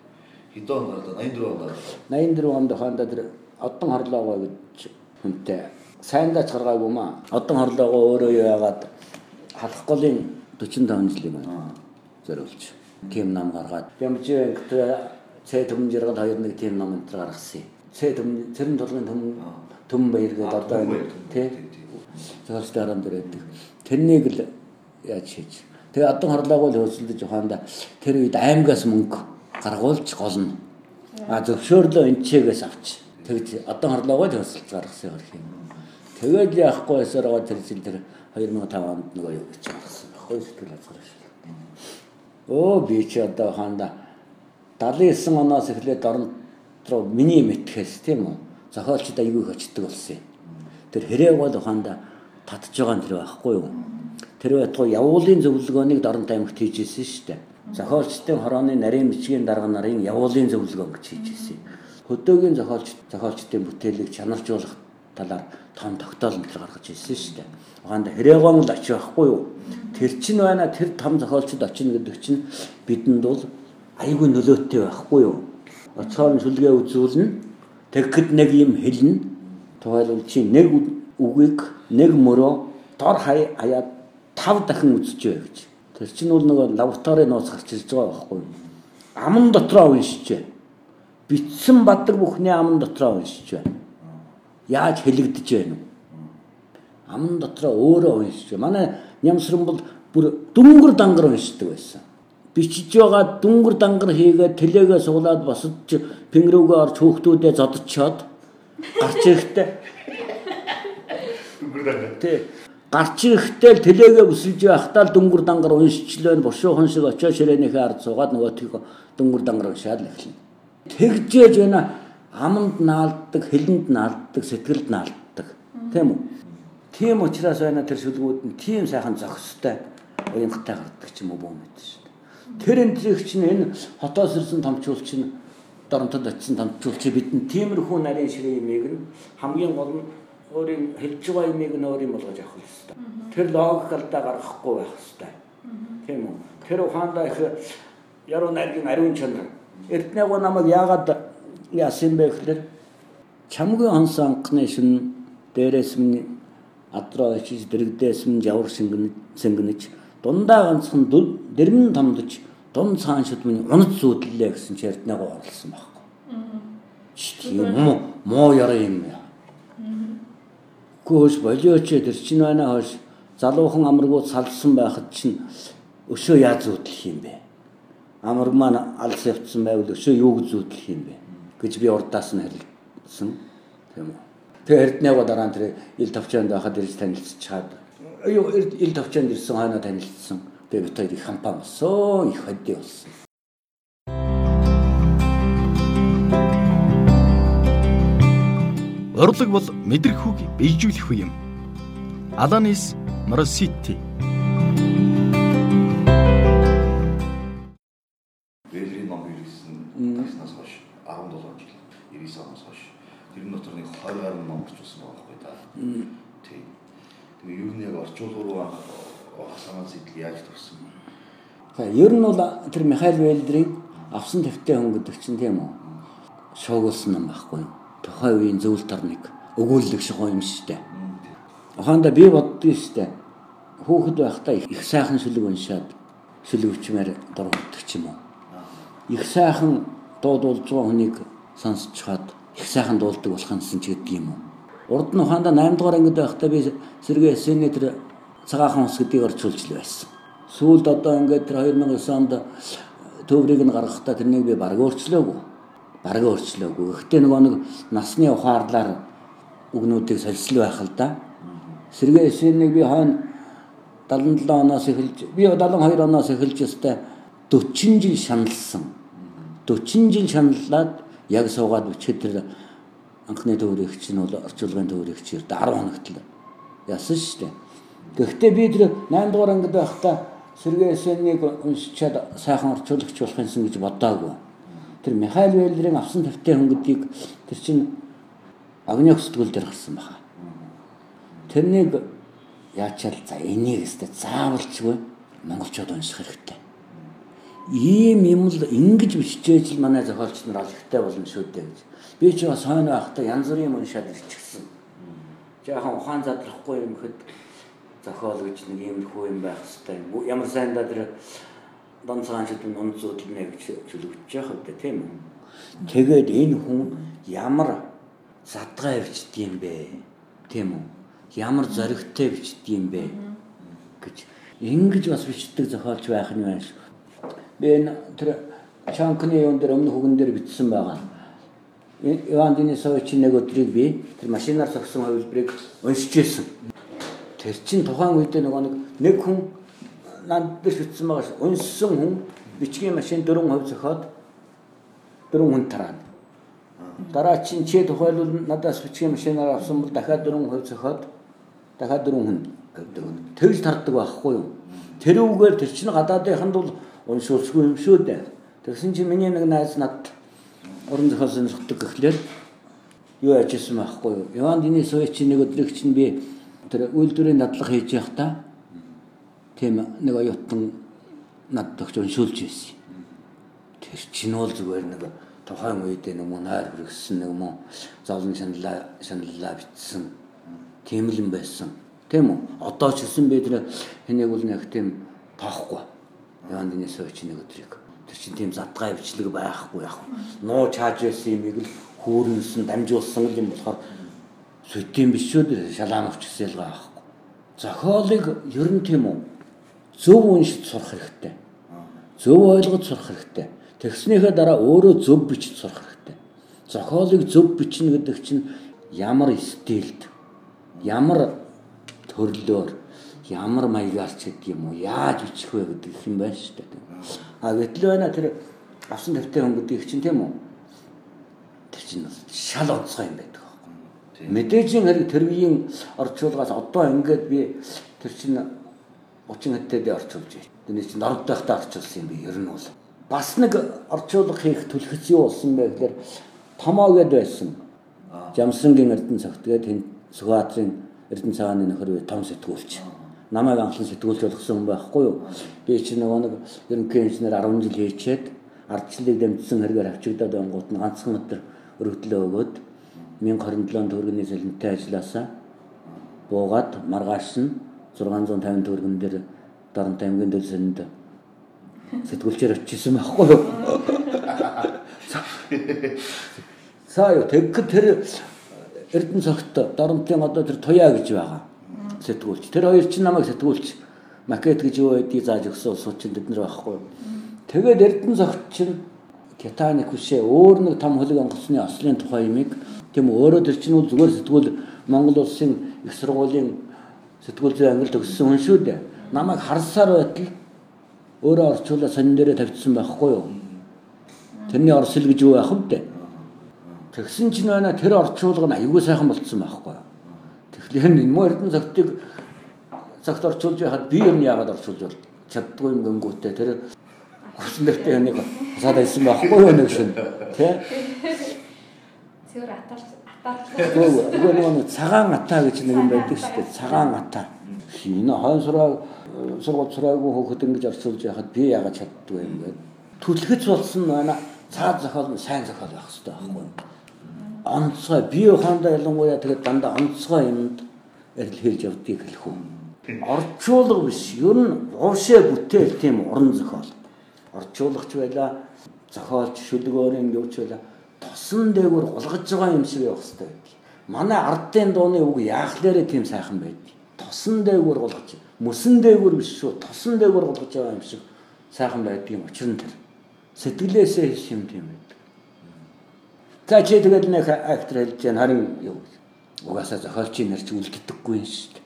Speaker 4: Хэдэн онд гарлаа? 84 онд гарлаа.
Speaker 3: 84 онд ханда тэр одон хорлоогоо гэж хүнтэй сайндаач гаргаагүй маа. Одон хорлоогоо өөрөө яагаад халах голын 45 жилийн байна. Зориулж. Тим нам гаргаад. Гэдэг цэ төмөн жиргад хоёр нэг тим нам энэ гаргасан юм. Цэ төмөн цэрэн толгын төмөн төмөн баяр гэдэг одоо энэ тий. Зөвхөн дараан дээр байдаг. Тэрнийг л яаж хийж. Тэгээ одон хорлоогоо л хөөсөлдөж ухаанда тэр үед аймгаас мөнгө гаргуулж голно. А зөвшөөрлөө энчээгээс авч. Тэгж одон хорлоогоо л хөөсөлж гаргасан юм. Тэгээд яахгүй эсэрэг тэр жил тэр 2005 онд нөгөө юу гэж гаргасан байхгүй сэтгэл хязгаар шүү. Оо би чи одоо ханда 79 оноос эхлээд орон руу миний мэтгэхээс тийм үү зохиолчд аягүй их очдөг болсон юм. Тэр хэрээг бол ухаанда татж байгаа нь тэр байхгүй юу? Тэр байтугай явуулын зөвлөгөөнийг Дорнот аймагт хийж ирсэн шүү дээ. Зохиолчдын хорооны нарийн бичгийн дарга нарын явуулын зөвлөгөө гэж хийж ирсэн. Хөдөөгийн зохиолч зохиолчдын бүтээлийг чанаржуулах талаар том тогтоол нэр гаргаж ирсэн шүү дээ. Ухаанда хэрээгон л очиж байхгүй юу? Тэр чинь байна тэр том зохиолчд очино гэдэг чинь бидэнд бол аягүй нөлөөтэй байхгүй юу? Оцоор нь сүлгээ үзүүлнэ. Тэгэхэд нэг юм хэлнэ. Тухайлбал чи нэг үгийг нэг мөрөө дор хаяад тав дахин үзчихвэ гэж. Тэр чинь бол нөгөө лабораторийн нууц гарч ирж байгаа байхгүй юу? Аман дотроо уншиж. Битсэн бадаг бүхний аман дотроо уншиж байна яаж хэлэгдэж байна вэ? Амн дотроо өөрөө уншиж. Манай нямсран бол бүр дүнгэр дангар уншдаг байсан. Бичиж байгаа дүнгэр дангар хийгээд тэлээгээ суулаад босдж пингрүүгээ орж хөөхтүүдээ зодчиход гарч ирэхдээ
Speaker 4: Дүнгэр дангар.
Speaker 3: тий гарч ирэхдээ л тэлээгээ бүсэлж байхдаа л дүнгэр дангар уншчлаа бошуухан шиг очоо ширээнийхээ ард суугаад нөгөө тийг дүнгэр дангар уншаад л эхэлнэ. Тэгжээж байна аманд наалддаг, хэлэнд наалддаг, сэтгэлд наалддаг. Тийм үү? Тийм учраас байна тэр шүлгүүд нь тийм сайхан зохистой уянгатай гардаг ч юм уу бөөм мэт шүү дээ. Тэр энтрийг чинь энэ хотоос ирсэн томчуулч нь доронтод очисон томчуулч бидэнд тиймэрхүү нарийн ширээ юмыг нь хамгийн гол нь өөрийн хэлж байгаа юмыг нь өөр юм болгож авах хэрэгтэй. Тэр логик алдаа гаргахгүй байх хэрэгтэй. Тийм үү? Тэр ухаандаа их яруу найргийн ариун чанар. Эрдэнэго намайг яагаад яасан бэ гэхээр чамгийн онс анхны шин дээрээс минь адраа очиж дэрэгдээс минь шингэнэ сэнгэнэж дундаа ганцхан дэрмэн тамдаж дун цааншид минь унад зүудлээ гэсэн чертнэго орлсон байхгүй. Тийм муу муу яраа юм яа. Гөөс болооч тэр чинь байна хойш залуухан амргууд салсан байхад чинь өшөө яаж зүудлэх юм бэ? Амраг маань алс явцсан байвал өшөө юу гэж зүудлэх юм бэ? гэж би урдаас нь харилсан. Тийм үү. Тэгээ эрднэго дараа нь тэр ил товчонд байхад ирж танилцчихад юу ил товчонд ирсэн хойноо танилцсан. Тэгээ бид хоёр их хампаа болсон, их хөдөө болсон.
Speaker 6: Урлаг бол мэдрэх үг бийжүүлэх үе юм. Аланис Моросити
Speaker 4: Бэлрийн ном хийсэн таснаас хойш 17 жил 99 оноос хойш тэрний дотор нэг 20 гаруй ном орчуулсан байгаа байхгүй та. Тийм. Тэгээ юу нэг орчуулгуу хасанаас идэл яаж төрсөн юм.
Speaker 3: За ер нь бол тэр Михаил Вэлдрийн авсан тавтай хүн гэдэг чинь тийм үү? Шуугуулсан юм байхгүй юу? Тухайн үеийн зөвлөлт орныг өгүүлэлэг шугуу юм дээ. Ухаанда би боддгоо дээ. Хүүхэд байхдаа их сайхан шүлэг уншаад шүлэгчмээр дургуутдаг ч юм уу. Их сайхан дуудулж байгаа хүнийг сонсч чад их сайхан дуулдаг болох юмсан ч гэдэг юм уу. Урд нь ухаанда 8 дугаар ангид байхдаа би сэргээ эсэний тэр цагаахан ус гэдгийг орчуулж л байсан. Сүүлд одоо ингээд тэр 2009 онд төврийг нь гаргахдаа тэрнийг би бараг өөрчлөөгүй. Бараг өөрчлөөгүй. Гэхдээ нөгөө нэг насны ухаарлаар үгнүүдийг солилцол байх л да. Сэргээ эсэнийг би хойно 77 оноос эхэлж би 72 оноос эхэлж өстэй 40 жил шаналсан. 40 жил шаналлаад яг суугаад өчигдөр тэр анхны төвөрөгч нь бол орчуулгын төвөрөгч ирд 10 хоногт л яасан шүү дээ. Гэхдээ би тэр 8 дугаар ангид байхдаа Сэргээ Эсенийг уншичаад сайхан орчуулагч болох юмсан гэж бодоагүй. Тэр Михаил Вэллерийн авсан тавтай хүн гэдгийг тэр чинь огнёг сэтгүүл дээр гарсан баха. Тэрнийг яачаал за энийг өстө заавалчгүй монголчууд унших хэрэгтэй. Ийм юм л ингэж биччихэж л манай зохиолч нар олигтой болно шүү дээ гэж. Би ч бас хойно байхдаа янз бүрийн юм уншаад ирчихсэн. Жаахан ухаан задрахгүй юм хэд зохиол гэж нэг иймэрхүү юм байх хэвээр. Ямар сайн да тэр донцгаанчд нь унц зүуднэ гэж чөлөвч яах вэ тийм үү? Тэгээд энэ хүн ямар задгаа бичдэг юм бэ? Тийм үү? Ямар зоригтой бичдэг юм бэ? гэж ингэж бас бичдэг зохиолч байх нь байна шүү. Би энэ тэр чанкны юм дээр өмнө хүүгэн дээр бичсэн байгаа. Иван Денисович нэг өдрийг би тэр машинаар зогсон хувилбарыг уншиж ирсэн. Тэр чин тухайн үед нөгөө нэг нэг хүн над дээр шүтсэн байгаа ш. Унссан хүн бичгийн машин 4% зохиод 4 хүн тараана. Дараа чин чи тухайлбал надаас бичгийн машинаар авсан бол дахиад 4% зохиод дахиад 4 хүн гэдэг. Тэгж тардаг байхгүй юу? Тэрүүгээр тэр чин гадаадынханд бол уншуулсгүй юм шүү дээ. Тэгсэн чинь миний нэг найз над уран зохиол сонирхдаг гэхлээр юу ажилласан байхгүй юу. Иван Денисович нэг өдрийг чинь би тэр үйлдвэрийн дадлага хийж явахдаа тийм нэг оюутан над тогч уншуулж байсан. Тэр чинь бол зүгээр нэг тухайн үед нэг мунаар хүргэсэн нэг мөн зовлон шаналлаа шаналлаа битсэн тийм л юм байсан. Тийм үү? Одоо ч гэсэн би тэр хэнийг бол нэг тийм тоохгүй. Иван Денисович нэг өдрийг Тэр чинь тийм задгай бичлэг байхгүй яг. Нуу чааж байсан юмыг л хөөрнсөн, дамжуулсан юм болохоор сүтийн биш шүү дээ шалаан өвч гэсэн ялгаа байхгүй. Зохиолыг ер нь тийм үү зөв уншиж сурах хэрэгтэй. Зөв ойлгож сурах хэрэгтэй. Тэгснийхээ дараа өөрөө зөв бичиж сурах хэрэгтэй. Зохиолыг зөв бичнэ гэдэг чинь ямар стилд, ямар төрлөөр, ямар маягаар ч гэдэг юм уу, яаж бичих вэ гэдэг юм байна шүү дээ. А гэтэл байна тэр авсан тавтай хүн гэдэг чинь тийм үү? Тэр чинь шал онцгой юм байдаг байхгүй. Мэдээжийн хэрэг тэр үеийн орчуулгаас одоо ингээд би тэр чинь 30 хэдтэй би орчуулж байна. Тэр чинь норд байхдаа орчуулсан юм би ер нь бол. Бас нэг орчуулга хийх түлхэц юу болсон бэ гэхээр томоо гэд байсан. Жамсрангийн эрдэнэ цагт гээд тэнд Сүхбаатарын эрдэнэ цагааны нөхөр том сэтгүүлч намайг анхлан сэтгүүлч болгосон хүн байхгүй юу. Би чи нөгөө нэг ерөнхий инженер 10 жил хийчээд ардчлалыг дэмжсэн хэрэгээр авчигдаад байнгут нь ганцхан өдөр өргөдлөө өгөөд 1027 төгрөгийн сэлэнтэй ажилласаа буугаад маргааш нь 650 төгрөгөн дээр Дарамт аймгийн дэлсэнд сэтгүүлчээр очижсэн байхгүй юу. Юу тэг тэр Эрдэнэ цагт Дарамтын одоо тэр туяа гэж байгаа сэтгүүлч. Тэр хоёр чинь намайг сэтгүүлч макет гэж юу байдгийг зааж өгсөн улсууд чинь бид нар байхгүй. Тэгээд Эрдэнэ зогт чинь Титаник хүшээ өөр нэг том хөлөг онгоцны ослын тухай юмыг тийм өөрөө тэр чинь зүгээр сэтгүүл Монгол улсын их сургуулийн сэтгүүл зүйн ангилд өгсөн хүн шүү дээ. Намайг харсаар байтал өөрөө орчуулаа сонин дээрээ тавьчихсан байхгүй юу? Тэрний орсол гэж юу байх вэ? Тэгсэн чинь байна тэр орчуулга нь аюулгүй сайхан болцсон байхгүй юу? Тэгэхээр энэ муу эрдэнэ цагтыг цагт орчуулж байхад би нь яагаад орчуулж чаддгүй юм гингүүтээ тэр хүснэртэй нэг саад байсан байхгүй юу нэг шин тий
Speaker 2: Цэвэр атаарч
Speaker 3: Үгүй нэг цагаан атаа гэж нэг юм байдаг шүү дээ. Цагаан атаа хон сураа сургууль сураагүй хөөхд ингэж орчуулж байхад би яагаад чаддгүй юм гээд түлхэц болсон байна. Цаад зохиол нь сайн зохиол байх хэрэгтэй байхгүй юу? Онцгой. Бие ухаандаа ялангуяа тэгээд дандаа онцгой юмд ярил хэлж явдгийг хэлэх үү. Орчуулга биш. Ер нь уушээ бүтээл тийм уран зохиол. Орчуулагч байла, зохиолч, шүлгөөрийн юуч байла тосон дээгүүр гулгаж байгаа юм шиг явах хэрэгтэй байдаг. Манай ардын дууны үг яахлаарэ тийм сайхан байдаг. Тосон дээгүүр гулгаж, мөсөн дээгүүр биш шүү. Тосон дээгүүр гулгаж байгаа юм шиг сайхан байдгийн учир нь тэр. Сэтгэлээсээ хийх юм тийм байдаг. За чи тэгээд нэг актер хэлж яана харин юу угаасаа зохиолчийн нэр чи үлддэггүй юм шүү дээ.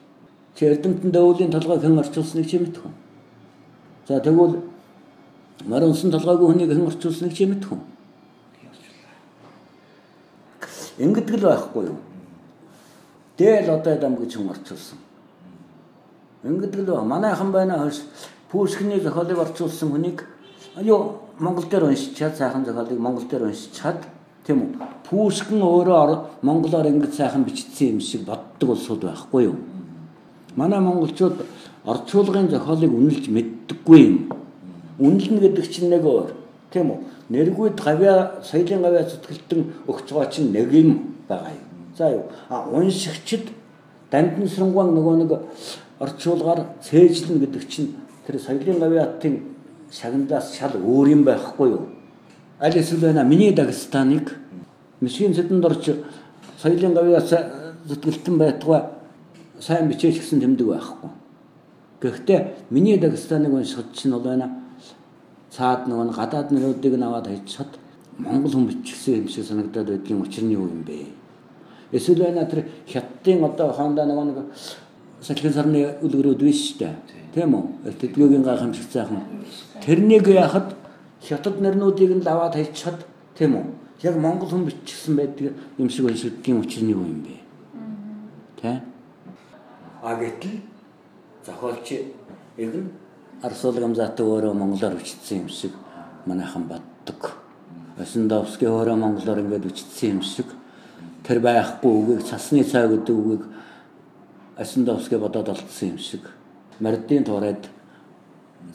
Speaker 3: Чи Эрдэмтэн Дэвүүлийн толгойг хэн орчуулсныг чи мэдэх үү? За тэгвэл Морин усан толгойг хүнийг хэн орчуулсныг чи мэдэх үү? Ингэдэг л байхгүй юу? Дээл одоо дам гэж хүн орчуулсан. Ингэдэг л манайхан байна хөөс Пушкины зохиолыг орчуулсан хүнийг юу Монгол дээр уншичаад сайхан зохиолыг Монгол дээр уншичаад тийм үү? Пушкин өөрөө монголоор ингэж сайхан бичсэн юм шиг боддог улсууд байхгүй юу? Манай монголчууд орчуулгын зохиолыг үнэлж мэддэггүй юм. Үнэлнэ гэдэг чинь нэг өөр. Тийм үү? Нэргүйд гавья соёлын гавья зүтгэлтэн өгч байгаа чинь нэг юм байгаа юм. За юу? А уншигчд дамжинсрангуун нөгөө нэг орчуулгаар цээжлэн гэдэг чинь тэр соёлын гавьяатын шагналаас шал өөр юм байхгүй юу? Аль эсвэл байна миний Дагестаныг Мишгийн сэдэнд орж соёлын гавьяас зүтгэлтэн байтугай сайн бичээч гэсэн тэмдэг байхгүй. Гэхдээ миний Дагестаныг уншихад чинь бол байна цаад нөгөө гадаад нэрүүдийг нь аваад хайчаад Монгол хүн бичсэн юм шиг санагдаад байдгийн учир нь юу юм бэ? Эсвэл байна тэр хятадын одоо хондоо нөгөө нэг салхин сарны үлгэрүүд биш шүү дээ. Тийм үү? Тэдгүүгийн гайхамшиг цаахан. Тэрнийг яхад хятад нэрнүүдийг нь аваад хайчаад тийм үү? Яг Монгол хүн бичсэн байдаг юм шиг уншигдгийн учир нь юу юм бэ? Тэ? А гэтэл зохиолч эгэн Арсул Гамзатай өөрөө монголоор бичсэн юм шиг манайхан боддог. Осиндовский өөрөө монголоор ингээд бичсэн юм шиг тэр байхгүй үгийг цасны цай гэдэг үгийг Осиндовский бодоод олдсон юм шиг. Мордын туурайд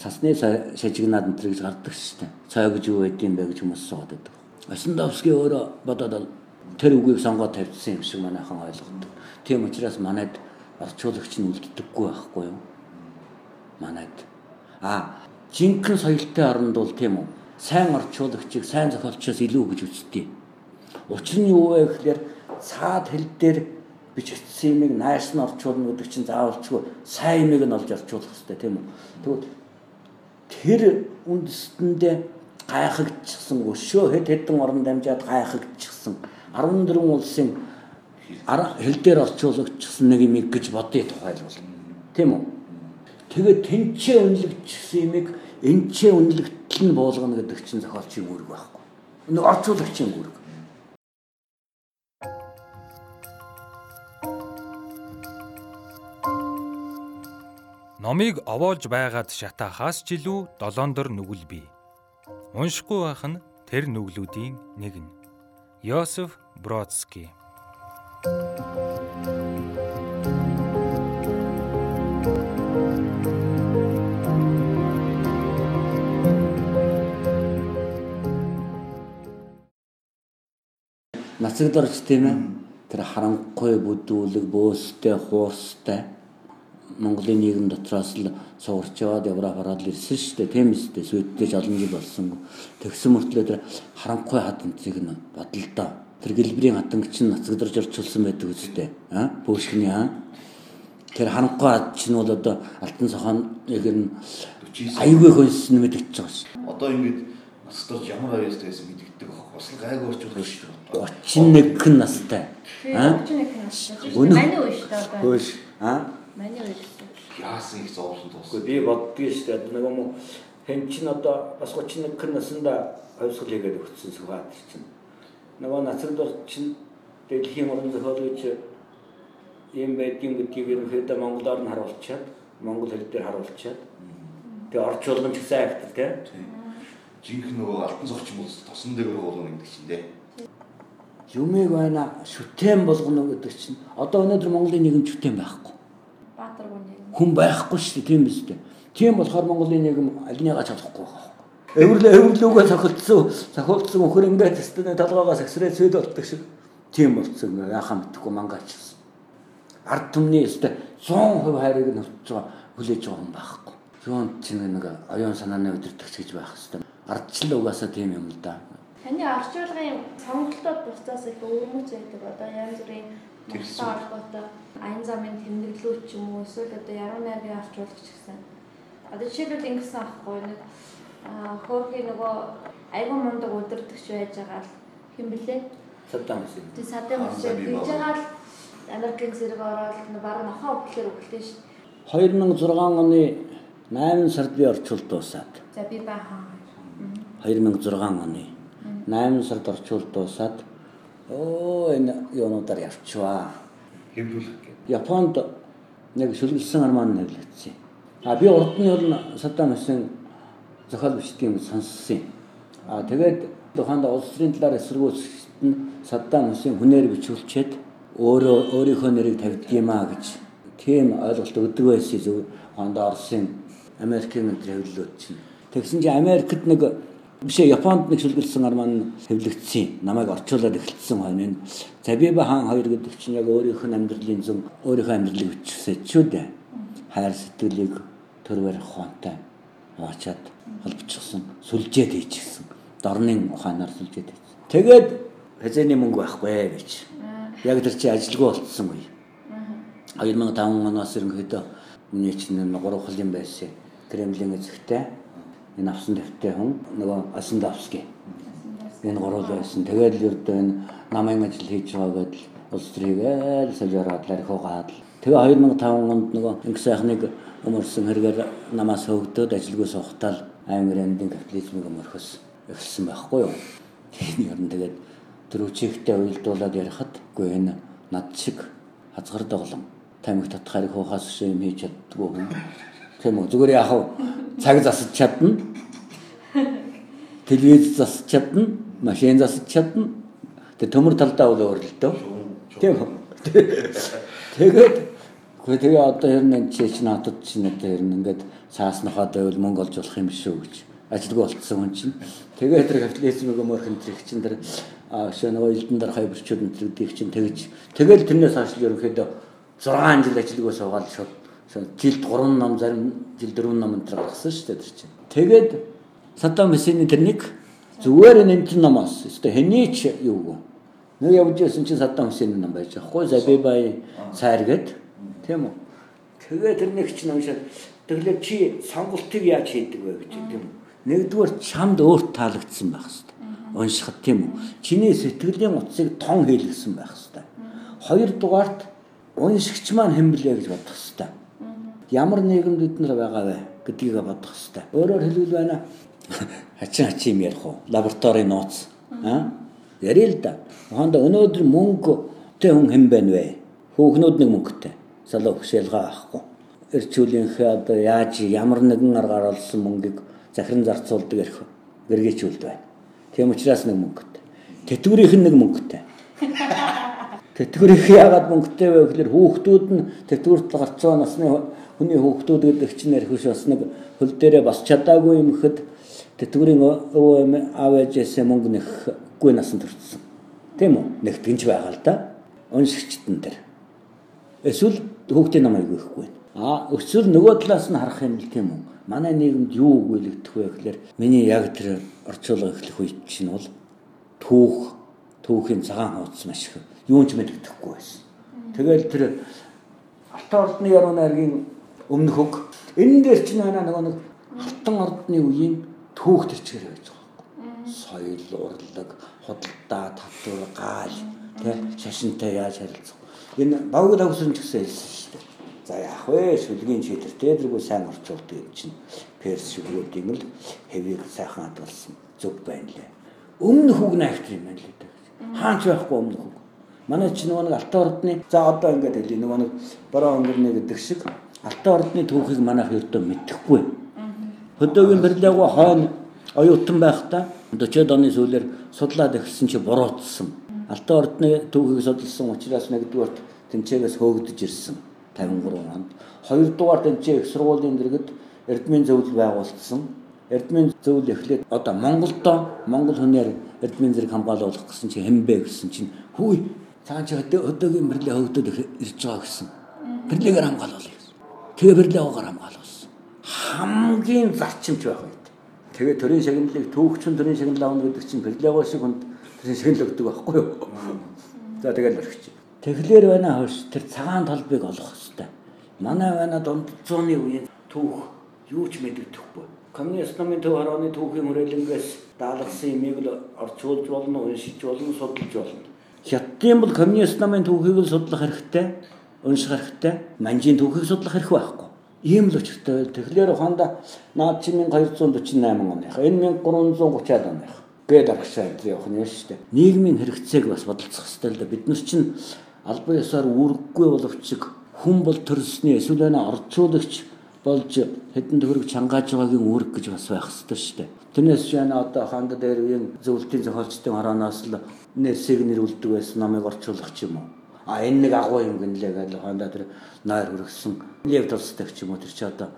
Speaker 3: цасны шажигнаад энэ гэж гардаг шүү дээ. Цай гэж юу байдığım бэ гэж хүмүүс суугаад байдаг. Осиндовский өөрөө бодоод тэр үгийг сонгоод тавьчихсан юм шиг манайхан ойлгодог. Тийм учраас манайд орчуулагч нь үлддэггүй байхгүй юу? Манайд. А жинхэнэ соёлтой оронд бол тийм үү? Сайн орчуулагчийг сайн зохиолчоос илүү гэж үздэг. Учир нь юу вэ гэхээр цаад хэл дээр бичигдсэн юмыг нааш нь орчуулна гэдэг чинь заавалчгүй сайн юмыг нь олж орчуулах хэрэгтэй тийм үү? Тэгвэл тэр үндэстэндээ гайхагдчихсан өшөө хэд хэдэн орон дамжаад гайхагдчихсан 14 улсын хэл дээр орчуулагчсан нэг юм гэж бодъё тухайлбал тийм үү? Тэгээд тэнцээ үнэлэгдсэн юмыг энчээ үнэлэгдэл нь буулгана гэдэг чинь зохиолчийн үүрэг байхгүй. Нэг орчуулагчийн үүрэг.
Speaker 7: Номыг овоолж байгаад шатаахаас ч илүү долоондор нүгэл бий. Уншихгүй байх нь тэр нүглүүдийн нэг нь. Йосеф Бродский.
Speaker 3: Нацагд орж тийм ээ. Тэр харанхуй бүдүүлэг, бөөстэй, хуурстай Монголын нийгэм дотроос л суурч яваад Европ хараад л ирсэн шүү дээ. Тийм үстэй. Сүйдтэй олон жил болсон. Тэгсэн мөртлөө тэр харанхуй хатанцыг нь бодлоо. Тэр гэлбэрийн хатанг чинь нацагдарж орчуулсан байдаг үстэй. Аа? Пүүшгний аа. Тэр харанхуй хат чинь бол одоо алтан сохоныг нь аюулгүй хөнсөн мэдчихэж байгаа шүү.
Speaker 4: Одоо ингэж насдаж ямар аяас байсан мэддэг баг. Бас л гайг орчуулах шүү.
Speaker 3: 31 хэн настай.
Speaker 2: Аа? 31 настай. Маний үе шүү дээ одоо.
Speaker 3: Хөөш. Аа?
Speaker 2: Маний үе.
Speaker 4: Яасан их зовлон
Speaker 3: Гэхдээ
Speaker 4: тууссан.
Speaker 3: би боддгийн шүү дээ. Нэг юм уу хэн чин одоо бас 31 хэн наснда хувьсгал хийгээд өгсөн сүхаад чинь. Нөгөө нацрал бол чин дэлхийн орон зохиол гэж юм байдгийн гэдгийг ерөнхийдөө монголоор нь харуулчаад монгол хэл дээр харуулчаад тэгээ орчуулгын ч гэсэн актер тий.
Speaker 4: Жинхэнэ нөгөө алтан зогч бол тосон дээр болгоно гэдэг чинь дээ.
Speaker 3: Юмыг байна шүтэн болгоно гэдэг чинь одоо өнөөдөр Монголын нийгэм шүтэн байхгүй.
Speaker 2: Баатар.
Speaker 3: Хүн байхгүй шүү дээ тийм биз дээ. Тийм болохоор Монголын нийгэм альныгаа чадахгүй байгаа. Эвэрлээ эвэрлүүгээ цохилдсон цохилдсон өхөр ингээд тест талгаагаас эксрей цэд болдог шиг тийм болцсон яхаа мэдхгүй мангаач. Ард түмний өстө 100% хайрыг нь авч байгаа хүлээж байгаа хүн байхгүй. Юун чинь нэг оюун санааны өдөртөгч гэж байх хэвээр. Ардчлал угаасаа тийм юм л да.
Speaker 2: Таны орчуулгын сонголтууд бусдаас их өөрмөц байдаг. Одоо янз бүрийн. Монголын холбоотой аян замын тэмдэглүүд ч юм уу эсвэл одоо яруу найргийн орчуулагч гэсэн. Одоо жишээлбэл ингэсэн аахгүй нэг аа хөөрхий нөгөө айгуу мундаг удирдахч байж байгаа л хэм блэ?
Speaker 3: Садам гэсэн.
Speaker 2: Тэг
Speaker 4: за, би
Speaker 2: гэж байгаа л Америкийн зэрэг ороод баг нохоо өвчлөр өвлөө шүү.
Speaker 3: 2006 оны 8 сард би орчуулд дуусаад.
Speaker 2: За би баахан.
Speaker 3: 2006 оны 8 сард орчуулд дуусаад оо энэ юунуудаар явчваа.
Speaker 4: Хэвлүүлэх гэ.
Speaker 3: Японд нэг шүлгэлсэн арман нэрлэгдсэн. А би урд нь бол Саддам Хусейн зохиол бичдэг юм сонссон. А тэгээд тухайд улс төрийн талаар эсэргүүцэхэд нь Саддам Хусейн хүнээр бичүүлчихэд өөрөө өөрийнхөө нэрийг тавьдгиймаа гэж тийм ойлголт өгдөг байсан зөв хонд Оросын Америкийн өндөр хэвлэлүүд чинь. Тэгсэн чинь Америкт нэг биш Японд нэг шүлгэлсэн арман хэвлэгдсэн. Намайг орчуулад эхэлсэн хойно энэ Забиба хаан хоёр гэдэг чинь яг өөрийнх нь амьдралын зөв өөрийнхөө амьдралыг бичсэн ч үү дээ. Хайр сэтгэлийг төр барих ухаантай уучаад холбочихсон, сүлжээд хийчихсэн. Дорны ухаанаар сүлжээд хийсэн. Тэгээд хязгааны мөнгө байхгүй гэж. Яг тэр чи ажилгүй болцсон үе. 2005 оноос ерөнхийдөө миний чинь нэг гурван хөлн байсан. Кремлийн эзэгтэй энэ авсан дэвтэй хүн нөгөө Асандовский. Энэ гурван байсан. Тэгээд л ердөө энэ намын ажил хийж байгаа гэдэл улс төрийгээ солиороод ларихугаад. Тэгээ 2005 онд нөгөө инх сайхныг өмөрсөн хэрэгээр намаас хөвгдөөд ажилгүй суухтаа аймагрын капитализмыг өмөрхөс эхэлсэн байхгүй юу. Тийм ер нь тэгээд дөрөвчигтэй уйлдуулаад ярихад үгүй энэ над шиг хазгар доглон тамиг татхаарыг хуухаас юм хийж чаддгүй хүн. Тийм үү зүгээр яах вэ? Цаг засаж чадна. Телевиз засаж чадна, машин засаж чадна. Тэгээ төмөр талдаа бол өөр л дөө. Тийм үү. Тэгээд Гэхдээ тэгээ одоо ер нь чи чинь хатад чинь одоо ер нь ингээд цааснахаа байвал мөнгө олж болох юм шүү гэж ажилгүй болцсон хүн чинь. Тэгээ тэр капитализмыг өмөрхөн тэр чинь тэр шээ нөгөө элдэн дээр хайбарчуд энэ чинь тэгж тэгэл тэрнээс хойш ерөнхийдөө 6 жил ажилгүй суугаад шууд жилд 3 ном зарим жил 4 ном энэ гаргасан шүү дээ тэр чинь. Тэгээд Саддам Хусейний тэрнийг зүгээр энэ чинь номоос өстой хэний ч юу нэг явж байсан чинь Саддам Хусейний ном байж. Хой Забибай цайр гэдэг Тийм үү? Тэгээ тэрнийг чинь уншаад тэгэхээр чи сонголтыг яаж хийдэг вэ гэж тийм үү? Нэгдүгээр чамд өөрт таалагдсан байх хэвээр. Уншихад тийм үү? Чиний сэтгэлийн утсыг тон хийлгсэн байх хэвээр. Хоёрдугаарт уншигч маань хэн блэ гэж бодох хэвээр. Ямар нийгэмд бид нар байгаа вэ гэдгийг бодох хэвээр. Өөрөөр хэлбэл байна хачин хачин юм ярих уу? Лабораторийн нууц. Аа? Ярил л да. Хондо өнөөдөр мөнгө тэ хүн хэн байна вэ? Хөөхнүүд нэг мөнгөтэй залуу хөшөөлгөө авахгүй. Эрчүүлийнхээ одоо яаж ямар нэгэн аргаар олсон мөнгийг захиран зарцуулдаг эрх гэргээчүүлд байна. Тийм учраас нэг мөнгөтэй. Тэтгэврийнх нь нэг мөнгөтэй. Тэтгэврийнх яагаад мөнгөтэй вэ гэхээр хүүхдүүд нь тэтгэврт гарцгаа насны хүний хүүхдүүд гэдэг чинь биш бас нэг хөл дээрээ бас чадаагүй юм гэхэд тэтгэврийн өвөө аав ээжээсээ мөнгө нэхгүй насанд төрсөн. Тийм үү? Нэгтгэнч байгаа л да. Уншигчтэн дээр. Эсвэл хүүхдийн намайг өгөхгүй. А өсвөр нөгөө талаас нь харах юм л тийм үү. Манай нийгэмд юу өгүүлэгдэх вэ гэхээр миний яг тэр орчуулга эхлэх үед чинь бол түүх түүхийн цагаан хуудас маш их юунч мэддэхгүй байсан. Тэгэл тэр алтан ордны яруу найргийн өмнөх хөг энэ дээр чинь байна нөгөө нэг алтан ордны үеийн түүх төрчгөр байж байгаа. Соёл, урлаг, худалдаа, татвар, гаал, тэ шашинтай яаж харилцах. Энэ багд авсан ч гэсэн хэлсэн шүү дээ. За яах вэ? Шүлгийн чийлэр дээргүй сайн орчуулдаг юм чинь перс шүлгүүдийн л хэвийг сайхан хадгалсан зөв байна лээ. Өмнөх үг найхт юм байна лээ. Хаач байхгүй өмнөх үг. Манай чинь нөгөө нэг алтан ордны за одоо ингэж хэлээ нөгөө нэг бороо өнгөрнө гэдэг шиг алтан ордны түүхийг манайх ердөө мэдэхгүй. Хөдөөгийн барилгаагаа хойно оюутан байхдаа 40-од оны сүүлээр судлаад эхэлсэн чи буруутсан. Алтан ордны түүхийг судалсан учраас нэгдүгээрт тэмцээгээс хөөгдөж ирсэн. 53 онд. Хоёрдугаар тэмцээ их сургуулийн дэргэд Эрдмийн зөвлөл байгуулсан. Эрдмийн зөвлөл эхлээд одоо Монголдо Монгол хүнээр Эрдмийн зэрэг хамгаалуулах гэсэн чинь хэмбэ гэсэн чинь хүй цаан чи өдөөгийн бэрлээ хөгдөд ирж байгаа гэсэн. Бэрлэгээр хамгаалуулъя Тэгээ бэрлээгоор хамгаалуулсан. Хамгийн зарчимч байх үед. Тэгээ төрийн шагналыг түүхчин төрийн шагнал авна гэдэг чинь бэрлээгоо шиг хүнд төрийн шагнал өгдөг байхгүй юу? За тэгэл өргөч. Тэгэхээр байна хөөс тэр цагаан толбыг олох хэрэгтэй. Манай байна дунд зууны үеийн түүх юу ч мэддэхгүй. Коммунист намын төв харооны түүхийн хүрээлэнгээс даалгасан юмыг л орчуулж болно, уншиж болно, судалж болно. Хятадын бол коммунист намын түүхийг л судлах хэрэгтэй, унших хэрэгтэй. Манжийн түүхийг судлах хэрэг байхгүй. Ийм л учиртай. Тэгэхээр ухаанда наад чи 1248 оных. Энэ 1330-аад оных. Гээд аргашаад явах нь шүү дээ. Нийгмийн хэрэгцээг бас бодолцох хэрэгтэй л да. Бид нар чинь албан ёсоор үүрэггүй боловч хүн бол төрсний эсвэл орчуулагч болж хэдэн төгрөг чангааж байгаагийн үүрэг гэж бас байх хэрэгтэй шүү дээ. Тэрнээс жишээ нь одоо ханд дээр үеийн зөвлөлтийн зохиолчдын хороноос л нэрсийг нэрүүлдэг байсан намыг орчуулах ч юм уу. А энэ нэг агуу юм гинлээ гэж хонда тэр нойр хөргсөн лев толстой ч юм уу тэр чи одоо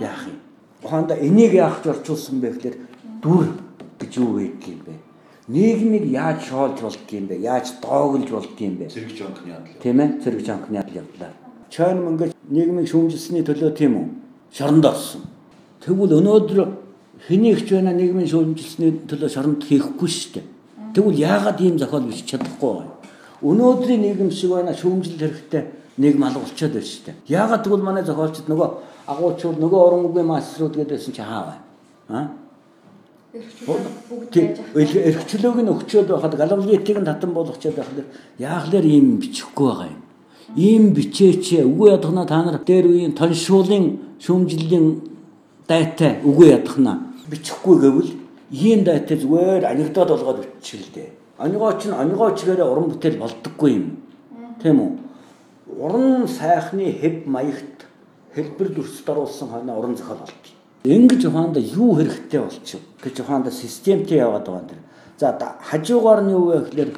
Speaker 3: яах юм. Хонда энийг яах ч орчуулсан бэ гэхээр дүр гэж юу байдаг юм бэ? Нийгмийг яаж шоолж болдго юм бэ? Яаж доогөлж болдго юм бэ?
Speaker 4: Зэрэгж онхны ядлаа.
Speaker 3: Тийм ээ, зэрэгж онхны ядлаа. Чойн мөнгө нийгмийг шүүмжилсэний төлөө тийм үү? Шоронд орсон. Тэгвэл өнөөдөр хэнийг ч байна нийгмийн шүүмжилсэний төлөө шоронд хийхгүй шүү дээ. Тэгвэл яагаад ийм зохиол биш чадахгүй вэ? Өнөөдрийн нийгэм шиг байна шүүмжил хэрэгтэй нийгэм алгуулчаад байна шүү дээ. Яагаад тэгвэл манай зохиолчд нөгөө агуучууд нөгөө орон үгийн масрууд гэдээсэн чи хаа вэ? Аа? Эрхчлөөг нь өгчөөд байхад галавлитыг нь татан болгочоод байхад яахлаар ийм бичихгүй байгаа юм. Ийм бичээч үгүй ядахна та нар дээр үеийн тоншуулын шүүмжлэлийн дайтай үгүй ядахна бичихгүй гэвэл ийм дайтай зүгээр анекдот болгоод бичих л дээ. Анигооч нь анигоочгаараа уран бүтээл болдоггүй юм. Тийм үү? Уран сайхны хэв маягт хэлбэр дүрсд оруулсан хойно уран зохиол болтгий. Ингэж ухаанда юу хэрэгтэй болчих гэж ухаанда системтэй яваад байгаа юм. За хажуугаар нь юу вэ гэхээр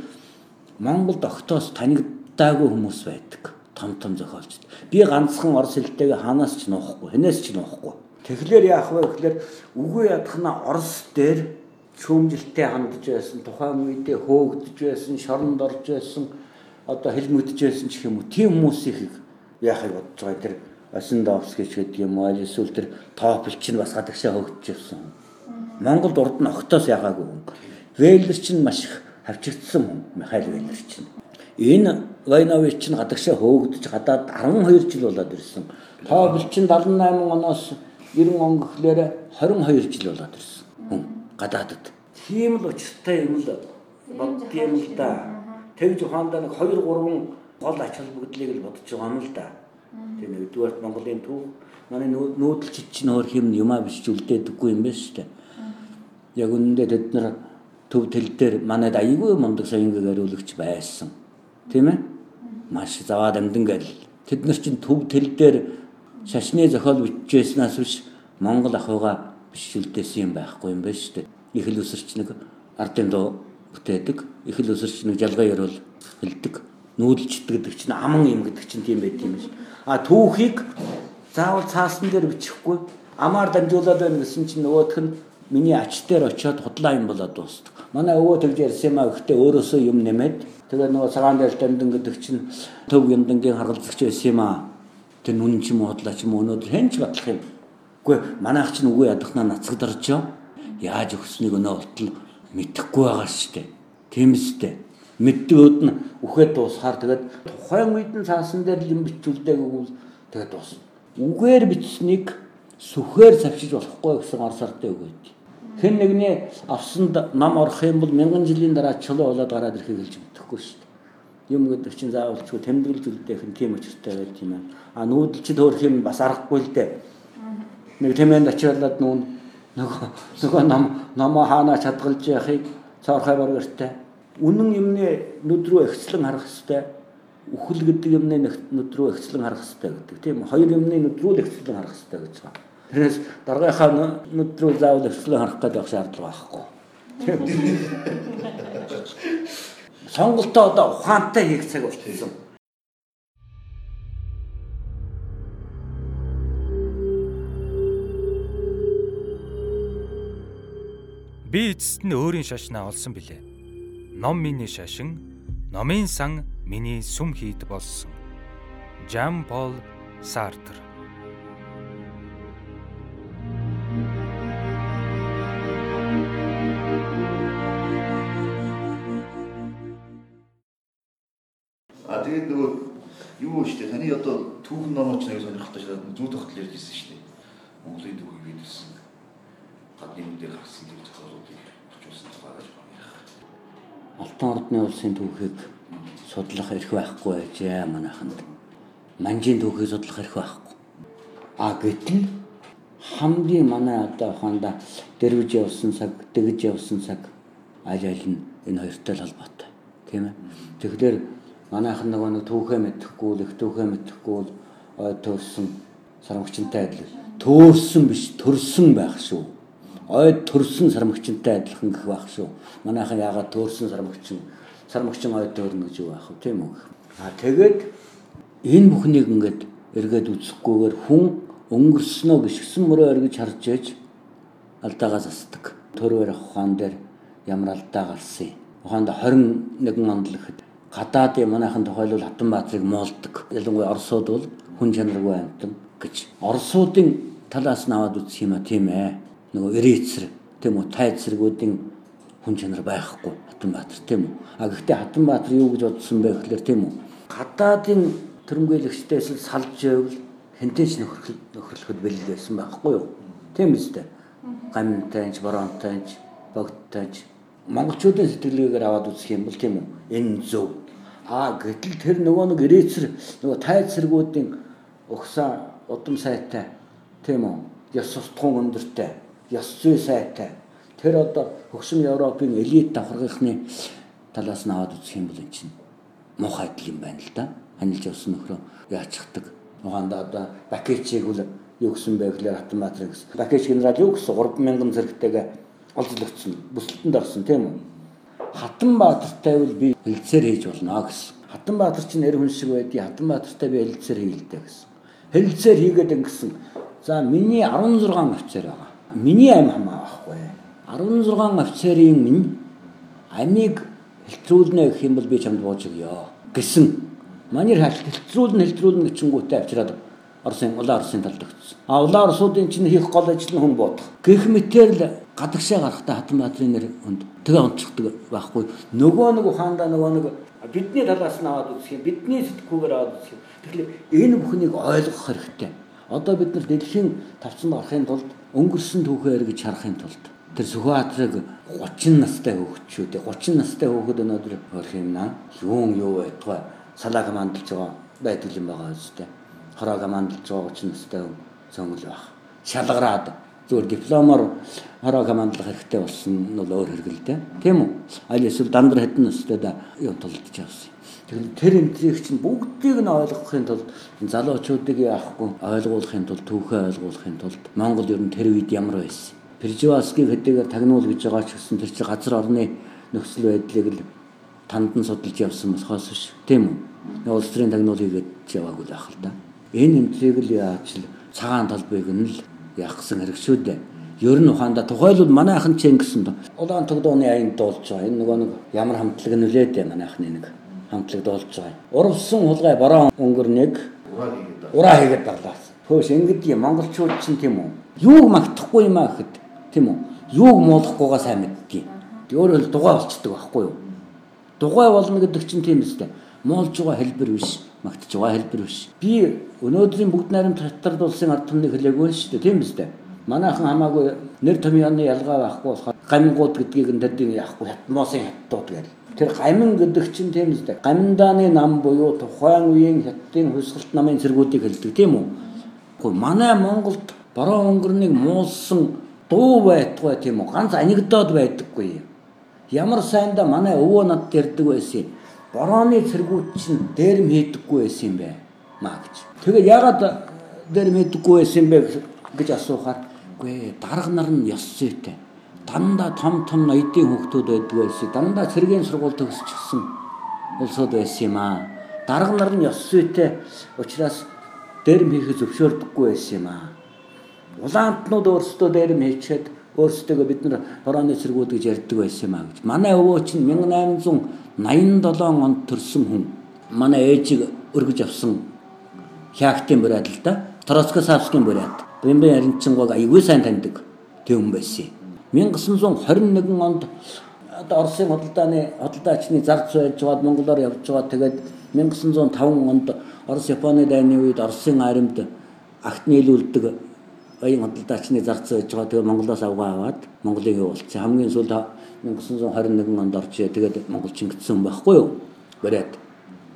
Speaker 3: Монголд огтоос танигдаагүй хүмүүс байдаг. Том том зохиолчд. Би ганцхан орос хэлтэйгээ ханаас ч нуухгүй, хэнээс ч нуухгүй. Тэгэхээр яах вэ гэхээр үгүй ядахна Орос дээр шүүмжилтээ хандж байсан, тухайн үедээ хөөгдөж байсан, шоронд орж байсан, одоо хэлмэгдэж байсан ч юм уу. Тийм хүмүүсийг яахыг бодож байгаа тэр Осиндовский ч гэдэг юм уу, эсвэл тэр Топл чинь бас гадагшаа хөөгдөж байсан. Монголд урд нь огтоос яхаагүй хүн. Вейлер чинь маш их хавчигдсан хүн, Михаил Вейлер чинь. Энэ Вайнович чинь гадагшаа хөөгдөж гадаад 12 жил болоод ирсэн. Топл чинь 78 оноос 90 он гэхлээр 22 жил болоод ирсэн гадаадд. Тийм л учиртай юм л боддгийм л да. Тэгж ухаандаа нэг 2 3 гол ач холбогдлыг л бодож байгаа юм л да. Тийм нэгдүгээр Монголын төв манай нүүдэлчид чинь өөр хэм юмаа биш үлдээдэггүй юм байна шүү дээ. Яг үнэндээ тэд нар төв тэл дээр манайд аягүй мундаг соёнгийн хариулагч байсан. Тийм ээ? Маш заваад амдан гэл. Тэд нар чинь төв тэл дээр шашны зохиол бичижсэнээс биш Монгол ахуйга бишүүлдээсэн юм байхгүй юм байна шүү дээ. Их л өсөрч нэг ардын дуу бүтээдэг. Их л өсөрч нэг жалгаа ярил хэлдэг. Нүүдэлчдэг гэдэг чинь аман юм гэдэг чинь тийм байт юм биш. А түүхийг заавал цаасан дээр бичихгүй амаар дамжуулаад байна гэсэн чинь нөгөөх нь миний ач дээр очиод худлаа юм болоод дуустав. Манай өвөө тэгж ярьсан юм а гэхдээ өөрөөсөө юм нэмээд тэгээ нөгөө цагаан дээр дамдан гэдэг чинь төв юмдангийн харгалзагч байсан юм а Тэр нүн ч юм уу хотлаа ч юм өнөөдөр хэн ч батлах юм. Үгүй манайх ч нүгөө ядахнаа нацагдарчоо. Яаж өгснгийг өнөө болтол мэдэхгүй байгаа шүү дээ. Тийм үстэй. Мэддгүүд нь үхээд дуусахаар тэгээд тухайн үед нь цаасан дээр юм бичүүлдэг гэвэл тэгээд дуусна. Үгээр бичсэнийг сүхээр завшиж болохгүй гэсэн ор сартай үг байд. Хэн нэгний авсанд нам орох юм бол мянган жилийн дараа чулуу болоод гараад ирэхийг хэлж мэдэхгүй шүү дээ юм гэдэг чинь заавалчгүй тэмдэглэж үлдээх нь тийм очиртай байт юм аа. А нүүдэлчд хөөх юм бас аргагүй л дээ. Нэг тэмээнд очирлаад нүүн нөгөө нөгөө нам намаа хаана чадгалж яхийг цаорхай баргэртэй. Үнэн юмны нүд рүү ихслэн харах хэвээр үхэл гэдэг юмны нүд рүү ихслэн харах хэвээр гэдэг. Тийм хоёр юмны нүд рүү ихслэн харах хэвээр гэж байна. Тэрээс даргийнхаа нүд рүү заавал ихслэн харах гэдэг шаардлага байхгүй. Сонголтоо одоо ухаантай хийх цаг болчихсон.
Speaker 7: Би эцэст нь өөрийн шашнаа олсон билээ. Ном миний шашин, номын сан миний сүм хийд болсон. Жан Пол Сартр
Speaker 4: тэгээд нөгөө юу штэ таны одоо түүхэн номооч нэг сонирхолтой шээ зүү тогтол ярьжсэн штэ. Монголын түүхийг бидлсэн. Гадны дээр гарсан тэр зохиолуудыг орчуулсан тухай гэж байна.
Speaker 3: Алтан ордны улсын түүхийг судлах эрх байхгүй байжээ манайханд. Манжийн түүхийг судлах эрх байхгүй. А гэтэл хамгийн манай одоо хондоо дэрвж явсан цаг, дэгж явсан цаг аль аль нь энэ хоёртой л холбоотой. Тийм ээ. Тэгэхээр манайхан нөгөө нэг түүхээ мэдхгүй л их түүхээ мэдхгүй л төрсөн сарамгчтай адил. Төөрсөн биш, төрсөн байх шүү. Ой төрсөн сарамгчтай адилхан гэх байх шүү. Манайхан яагаад төөрсөн сарамгчин сармагчин ой төөрнө гэж юу байх вэ тийм үү? А тэгээд энэ бүхнийг ингээд эргээд үзэхгүйгээр хүн өнгөрснөө гიშгсэн мөрөө эргэж харж ээж алдаагаа засдаг. Төрөөр ухаан дээр ямар алдаа гарсан юм. Ухаанд 21 онд л ихэд гадаадын манайхан тохиолбол Хатанбаатрыг моолдог. Ялангуяа Оросууд бол хүн чанаргүй амтан гэж. Оросуудын талаас нь аваад үзэх юм а тийм ээ. Нөгөө эрийцэр тийм үү тайд зэргүүдийн хүн чанар байхгүй Хатанбаатар тийм үү. А гэхдээ Хатанбаатар юу гэж бодсон бэ гэхээр тийм үү. Гадаадын төрөмгөөлөгчдөөс л салж байвал хинтээч нөхрөл нөхрөлөхөд бэлэл байсан байхгүй юу? Тийм үстэй. Гамтайч, боронтайч, богдтайч монголчуудын сэтгэлгээгээр аваад үзэх юм бол тийм үү? Энэ зөв. А гэтэл тэр нөгөө нэг ирээцэр нөгөө тайз сэргүүдийн өгсөн удам сайтай тийм үү? Яс сустгун өндөртэй, яс зүй сайтай. Тэр одоо хөгшин Европын элит давхаргийнхны талаас нь аваад үзэх юм бол энэ чинь муухай адил юм байна л да. Ханилж явсан нөхрөө яачдаг. Угаанда одоо Бакечиг үл юу гэсэн бэ гэхээр Хатанбаатар гэсэн. Бакеч генерал юу гэсэн 3000 зэрэгтэйгээ олзлогдсон. Бүсэлтэнд орсон тийм үү? Хатанбаатартай бол би хэлцээр хийж болно гэсэн. Хатанбаатар чинь нэр хүн шиг байдгийг Хатанбаатартай би хэлцээр хийлдэ гэсэн. Хэлцээр хийгээд ингэсэн. За миний 16 офицер байгаа. Миний аим хамаа байхгүй. 16 офицерын минь амийг хэлтрүүлнэ гэх юм бол би чамд бууж өгье гэсэн. Манер хэлтрүүлнэ хэлтрүүлнэ гэчингүүтээ авчираад Оросын улаан Оросын талд өгсөн. А улаан Оросуудын чинь хийх гол ажил нь хүн боодох. Гэх мэтэр л гадагшаа гарахтаа Хатанбаатарын нэр хүнд тэгээ онцлогдөг байхгүй. Нөгөө нэг ухаандаа нөгөө нэг бидний талаас нь аваад үзэх юм. Бидний сэтгүүгээр аваад үзэх юм. Тэгэхээр энэ бүхнийг ойлгох хэрэгтэй. Одоо бид нар дэлхийн тавцанд гарахын тулд өнгөрсөн түүхээ эргэж харахын тулд тэр Сүхбаатрыг 30 настай хөвгчүүд 30 настай хөвгөд өнөөдөр наа. Юун юу байтугай салааг мандалж байгаа байдал юм байгаа үстэй. Хороог мандалж байгаа 30 настай цөмөл байх. Шалгараад зүгээр дипломоор хороог мандалах хэрэгтэй болсон нь бол өөр хэрэг л дээ. Тийм үү? Аль эсвэл дандар хэдэн настай да юм тулдж явсан. Тэгэхээр тэр энтрийг чинь бүгдийг нь ойлгохын тулд залуучуудыг яахгүй ойлгуулахын тулд түүхээ ойлгуулахын тулд Монгол ер нь тэр үед ямар байсан Пржеваский хэдийгээр тагнуул гэж байгаа ч гэсэн тэр чинь газар орны нөхцөл байдлыг л тандан судалж явсан болохоос биш тийм үү? Улс төрийн тагнуул хийгээд яваагүй л ах л да. Энэ эмтрийг л яаж л цагаан талбайг нь л яахсан хэрэг шүү дээ. Ер нь ухаанда тухайлбал манайхан ч ингэсэн доо. Улаан тогдооны аянд дуулж байгаа. Энэ нөгөө нэг ямар хамтлаг нөлөөд дээ манайхны нэг хамтлаг дуулж байгаа. Урвсан хулгай бороо өнгөрнийг ураа хийгээд дарлаасан. Хөөс ингэдэг юм монголчууд чинь тийм үү? Юуг магтахгүй юм аа гэхэд Тийм үү? Юуг муулахгүйгаа сайн мэддэг. Өөрөөр хэл дугай болцдог байхгүй юу? Дугай болно гэдэг чинь тийм үстэй. Муулж байгаа хэлбэр биш, магтж байгаа хэлбэр биш. Би өнөөдрийн бүгд найрамд татвард улсын ард түмнийг хэлээгүй шүү дээ. Тийм үстэй. Манайхан хамаагүй нэр томьёоны ялгаа байхгүй болохоор гамингууд гэдгийг нь тэдний яахгүй хятмоосын хаттууд гэдэг. Тэр гамин гэдэг чинь тийм үстэй. Гаминдааны нам буюу тухайн үеийн хятадын хувьсгалт намын зэргүүдийг хэлдэг тийм үү? Гэхдээ манай Монголд бороо өнгөрнийг муулсан дуу байтугай тийм үү ганц анекдот байдаггүй. Ямар сайндаа манай өвөө над дэрдэг байсан юм. Борооны цэргүүд чинь дээрэм хийдэггүй байсан юм бэ маа гэж. Тэгээ ягаад дээрэм хийдэггүй байсан юм бэ гэж асуухаар үгүй дарга нар нь ёс зүйтэй. Дандаа том том ноёдын хүүхдүүд байдаг байсан. Дандаа цэргийн сургууль төгсчихсэн улсууд байсан юм аа. Дарга нар нь ёс зүйтэй учраас дээрэм хийхэд зөвшөөрдөггүй байсан юм аа Улаантнууд өөрсдөө дээрэм хийчихэд өөрсдөө бид нар борооны цэргүүд гэж ярьдаг байсан юм а гэж. Манай өвөө чинь 1887 онд төрсэн хүн. Манай ээжийг өргөж авсан хяактын бурайд л да. Троцкосавскийн бурайд. Бэмбэн Аринчингог аягүй сайн таньдаг тэвэн байсан. 1921 онд одоо Оросын худалдааны худалдаачны зарц байж байгаад Монголоор явж байгаа. Тэгээд 1905 онд Орос Японы дайны үед Оросын аримд агт нийлүүлдэг оюун худалдаачны зарц байж байгаа. Тэгээ Монголоос авгаа аваад Монголыг явуулсан. Хамгийн сүүлд 1921 онд орж тэгээд Монгол чингдсэн байхгүй юу? Бариад.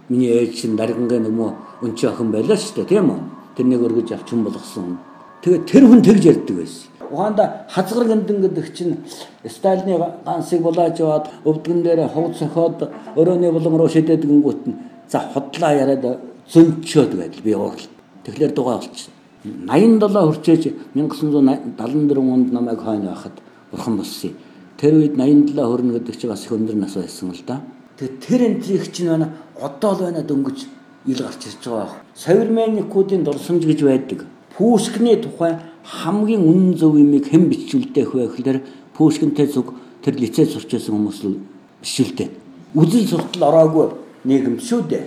Speaker 3: Миний ээж чинь даргангийн нөгөө өнчи охин байлаа шүү дээ тийм үү? Тэрнийг өргөж авч хүн болгосон. Тэгээ тэр хүн тэгж ярьдаг байсан. Ухаанда хазгар гэнтэн гэдэг чинь Сталины гансыг булааж яваад өвдгөн дээр ховд сохоод өрөөний булан руу шидэдэг гингүүт нь за хотлаа яриад зөнчөөд байдал би уурал. Тэгэхээр дугаа болчихно. 87 хүрчээж 1974 онд намайг хойно байхад бурхан болсон. Тэр үед 87 хүрнэ гэдэг чинь бас их өндөр нас байсан л да. Тэгээ тэр энтрийг чинь байна одоо л байна дөнгөж ил гарч ирж байгаа. Соверменникуудын дурсамж гэж байдаг. Пушкины тухай хамгийн үнэн зөв юмыг хэн бичүүлдэг вэ гэхээр Пушкинтэй зүг тэр лицей сурч байсан хүмүүс л бичүүлдэг. Үзэл суртал ороогүй нийгэм шүү дээ.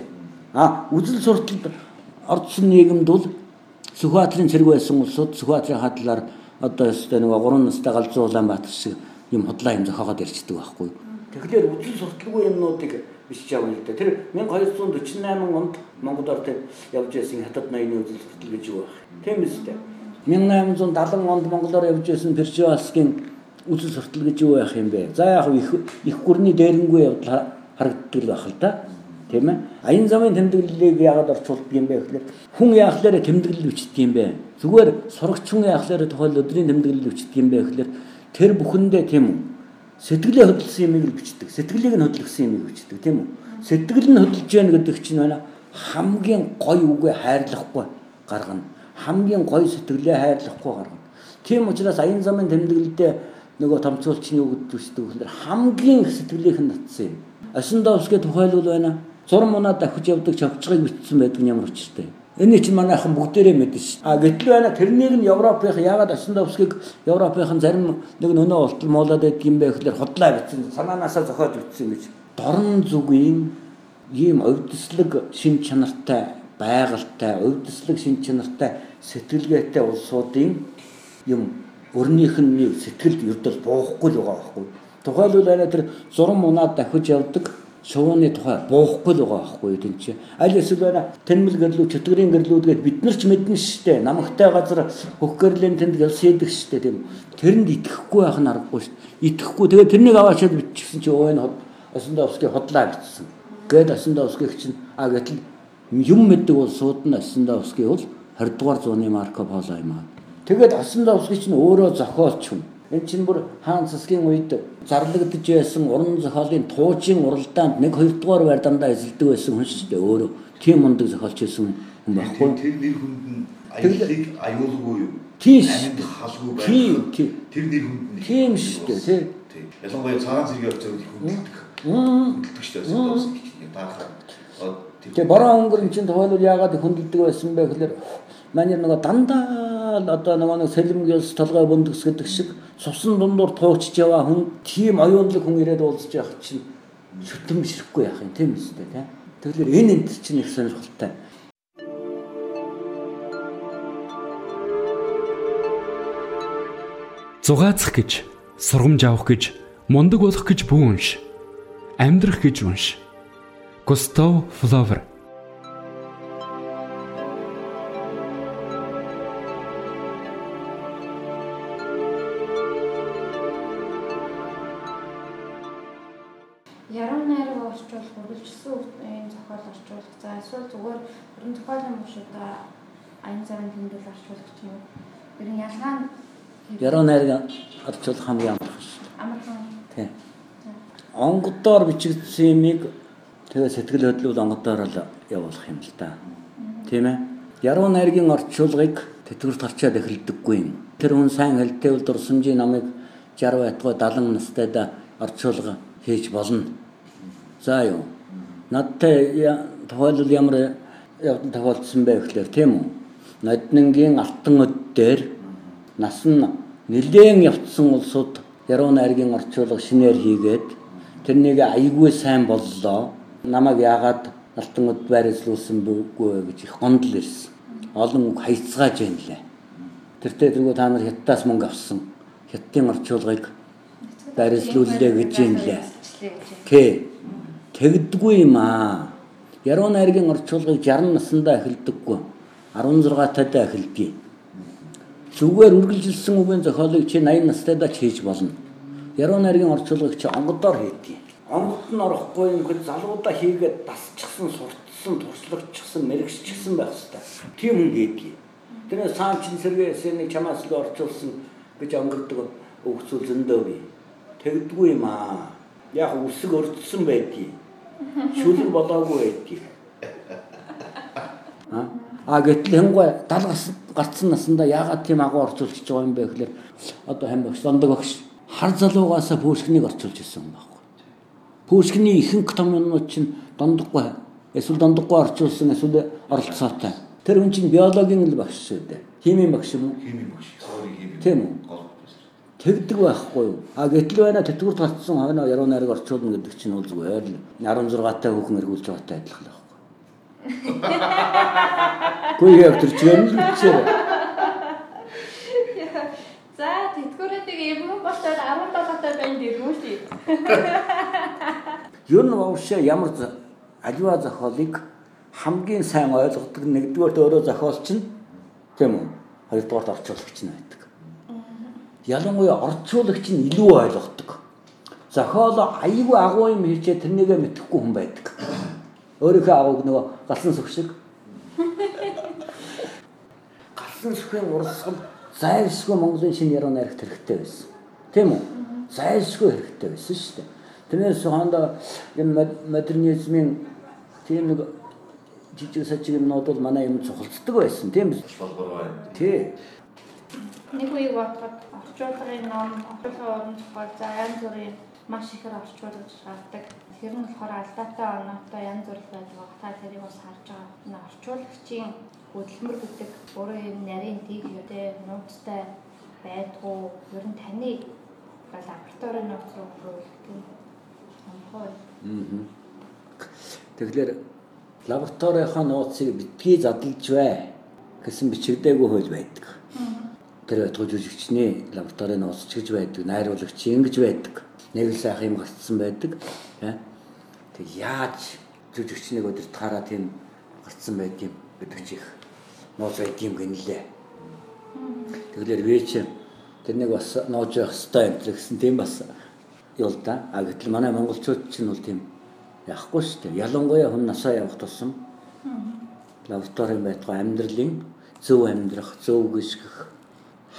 Speaker 3: А үзэл сурталд орцсон нийгэмд бол Сүхбаатарын цэрэг байсан улсууд Сүхбаатарын хадлаар одоо өстэй нэг 3 настай галзуу Улаанбаатар шиг юм худлаа юм зохиогоод ирчдэг байхгүй. Тэгэхээр үзэл сурталгүй юмнуудыг бичиж явна л дээ. Тэр 1248 онд Монгол орд явж байсан хятад ноёны үзэл суртал гэж юу байх. Тийм үстэй. 1870 онд Монголоор явж байсан Перчеваскийн үзэл суртал гэж юу байх юм бэ? За яг их их гүрний дээрэнгүй явдал харагддаг л байх л да тийм ээ аян замын тэмдэглэлийг яагаад орчуулдаг юм бэ гэхээр хүн яахлаарэ тэмдэглэл бичдэг юм бэ? Зүгээр сурагч хүн яахлаарэ тухайл өдрийн тэмдэглэл бичдэг юм бэ гэхээр тэр бүхэндээ тийм үү? Сэтгэлээ хөдөлсөн юмыг л бичдэг. Сэтгэлийг нь хөдөлгсөн юмыг бичдэг тийм үү? Сэтгэл нь хөдөлж яах гэдэг чинь байна. Хамгийн гой үгээ хайрлахгүй гаргана хамгийн гой сэтгэлээ хайрлахгүй гаргана тийм учраас аян замын тэмдэглэлдээ нөгөө томцоолчны үг үстэй гэхээр хамгийн сэтгэлийнх нь татсан юм Осиндовский тухайлбал байна зурм унаа давхиж явдаг чавчгыг бичсэн байдаг нь ямар учиртай. Энэ чинь манайхан бүгдээрээ мэднэ ш. А гэтэл байна тэрнийг нь Европынх яагаад Осиндовскийг Европынхан зарим нэг нөнөө ултал муулаад байдаг юм бэ гэхээр худлаа бичсэн санаанаасаа зохиод бичсэн гэж. Дорн зүгийн ийм өвдөслөг шин чанартай байгальтай өвдөслөг шин чанартай сэтгэлгээтэй улсуудын юм өрнийх нь сэтгэлд ердөл буухгүй л байгаа байхгүй. Тухайлбал байна тэр зурм унаад давхиж явдаг шувууны тухай буухгүй л байгаа байхгүй тийм чи. Аль эсвэл байна? Тэнмэл гэрлүү чөтгөрийн гэрлүүд гээд бид нар ч мэднэ штэ. Намагтай газар хөхгөрлийн тэнд гэлсэдэг штэ тийм. Тэрэнд итгэхгүй байх нь аргагүй штэ. Итгэхгүй. Тэгээ тэрнийг аваачаад бичсэн чи өө энэ Осиндовский хотлаа бичсэн. Гээд Осиндовскийг чинь а гэтэл юм мэддэг улсууд нь Осиндовский бол 20 дугаар зууны Марко Поло юм аа тэгээд Осиндовский чинь өөрөө зохиолч юм Энэ чинь бүр хаан цэсгийн үед зарлагдж байсан уран зохиолын туужийн уралдаанд нэг хоёр дугаар байр дандаа эзэлдэг байсан хүн шүү дээ өөрөө. Тийм мундаг зохиолч байсан хүн байхгүй.
Speaker 4: Тэр нэр хүнд нь аяллыг аюулгүй юу?
Speaker 3: Тийм.
Speaker 4: Амьд халгүй байх.
Speaker 3: Тийм, тийм.
Speaker 4: Тэр нэр хүнд нь
Speaker 3: Тийм шүү дээ,
Speaker 4: тийм. Ялангуяа цагаан зэргийн орчууд их хүндэлдэг. Хүндэлдэг шүү дээ. Баахаа.
Speaker 3: Тэгээ бороо өнгөрн чинь тоолол яагаад хүндэлдэг байсан бэ гэхээр манай нөгөө дандаа одоо нөгөө нэг сэлэмгээс толгой бөндгс гэдэг шиг цусан дундуур туучж яваа хүн тийм оюунлаг хүн ирээд уулзж явах чинь шүтэн бишрэхгүй яах юм тийм үстэй тийм. Тэгэхээр энэ энэ чинь их сонирхолтой.
Speaker 1: Зугаацах гэж, сургамж авах гэж, мундаг болох гэж бүү унш. Амьдрах гэж унш. Густав Флавер
Speaker 2: эсвэл зүгээр өрн зохиолын мушуудаа аян замын тэмдэглэл орчуулагч юм уу? Ер нь ялгаа нь
Speaker 3: Яруу найраг орчуулах хамгийн амархан шүү дээ.
Speaker 2: Амархан.
Speaker 3: Тийм. Онгодоор бичигдсэн юмыг тэгээ сэтгэл хөдлөл онгодоор л явуулах юм л да. Тийм ээ. Яруу найргийн орчуулгыг тэтгэврт гарчаад эхэлдэггүй юм. Тэр хүн сайн хэлтэй бол дурсамжийн намыг 60 байтгай 70 настайд орчуулга хийж болно. За юу. Надтай тохиолдол ямар явдан тохиолдсон бэ гэхээр тийм үү. Ноднингийн алтан өд дээр нас нь нэлээд явцсан улсууд яруу найргийн орчуулга шинээр хийгээд тэрнийг айгүй сайн боллоо. Намайг яагаад алтан өд байрлуулсан бүүгүй гэж их гомдол ирсэн. Олон үг хайцгааж байна лээ. Тэртээ тэргүү та нар хятадаас мөнгө авсан. Хятадын орчуулгыг байрлууллаа гэж юм лээ. Тэ. Тэгдэггүй юм аа. Яруу найргийн орчуулгыг 60 наснда эхэлдэггүй. 16 тадаа эхэлдэг. Зүгээр үргэлжилсэн үгийн зохиолыг чи 80 настайдаа ч хийж болно. Яруу найргийн орчуулгыг чи онгодоор хийдэг. Онгод нь орохгүй юм гээд залуудаа хийгээд дасчихсан орцсон, туршлагачсан, мэрэгчсэн байх хэрэгтэй. Тийм хүн гэдгийг. Тэр саамчин сэргээс нэг чамаас л орчуулсан гэж өнгөрдөг өгцөл зөндөө бий. Тэгдэггүй юм аа. Яг үсэг өрдсөн байдгийг. Шүлэг болоогүй байдгийг. А гэтэл хэнгуй 70 гарцсан наснда яагаад тийм агуу орчуулж байгаа юм бэ гэхээр одоо хам багш дондог багш хар залуугаас пүүшкнийг орчуулж ирсэн юм байна. Пүүшкний ихэнх том юмнууд чинь дондоггүй эсвэл дондоггүй орчуулсан эсвэл оролцоотой. Тэр хүн чинь биологийн л багш шүү дээ. Химийн багш юм уу?
Speaker 4: Химийн багш.
Speaker 3: Тийм үү? Тэгдэг байхгүй юу? А гэтэл байна тэтгэврт гарцсан хойно яруу найраг орчуулна гэдэг чинь үл зүгээр л 16 таа хүүхэн эргүүлж байгаатай адилхан л байхгүй. Гүй яг тэр чинь л үчээр.
Speaker 2: За тэтгэврүүдийг юм болоод 17 таа юм шүү.
Speaker 3: Ер нь уушаа ямар аливаа зохиолыг хамгийн сайн ойлгодог нэгдүгээр өөрөө зохиолч нь тийм үү? Хоёрдугаар орчуулагч нь байдаг. Ялангуяа орчуулагч нь илүү ойлгодог. Зохиол аюу агуу юм хийчээ тэрнийгээ мэдэхгүй хүн байдаг. Өөрийнхөө агууг нөгөө галсан сүх шиг галсан сүхийн урсгал зайлшгүй Монголын шинэ яруу найрагт хэрэгтэй байсан. Тийм үү? Зайлшгүй хэрэгтэй байсан шүү дээ. Тэрнээс хондоо энэ модернизмын тийм нэг жижиг сажиг юмнууд бол манай юм цухалцдаг байсан тийм үү? Тий.
Speaker 2: Нэг үеиг бодоход орчуулгын ном, орчуулгын уран зохиол, за янз бүрийн маш ихээр орчуулж гардаг. Тэр нь болохоор алдаатай оноотой янз бүр байдаг. Та тэрийг бас харж байгаа. Энэ орчуулагчийн хөдөлмөр гэдэг өөрөө юм нарийн дэг юутэй нууцтай байдгүй. Ер нь таны лабораторийн нууц руу хөрвүүлдэг
Speaker 3: Аа. Тэгэхээр лабораторийнхаа нууцыг битгий задлж бай гэсэн бичигдээгүй хөл байдаг. Тэр байтугай жүжигчний лабораторийн нууц ч гэж байдаг, найруулагч ингэж байдаг. Нэг л сайхан юм гарцсан байдаг. Тэг яаж жүжигчнийг өдөрт хараа тийм гарцсан байдгийг гэдэг чих нууц байдгийг гинлээ. Тэгэхээр вэч тэрнийг бас нууж явах хэрэгтэй юм гэсэн тийм бас юу л да. А гэтэл манай монголчууд чинь бол тийм яахгүй шүү дээ. Ялангуяа хүн насаа явах тусам лабораторийн байтугай амьдралын зөв амьдрах, зөв гიშгэх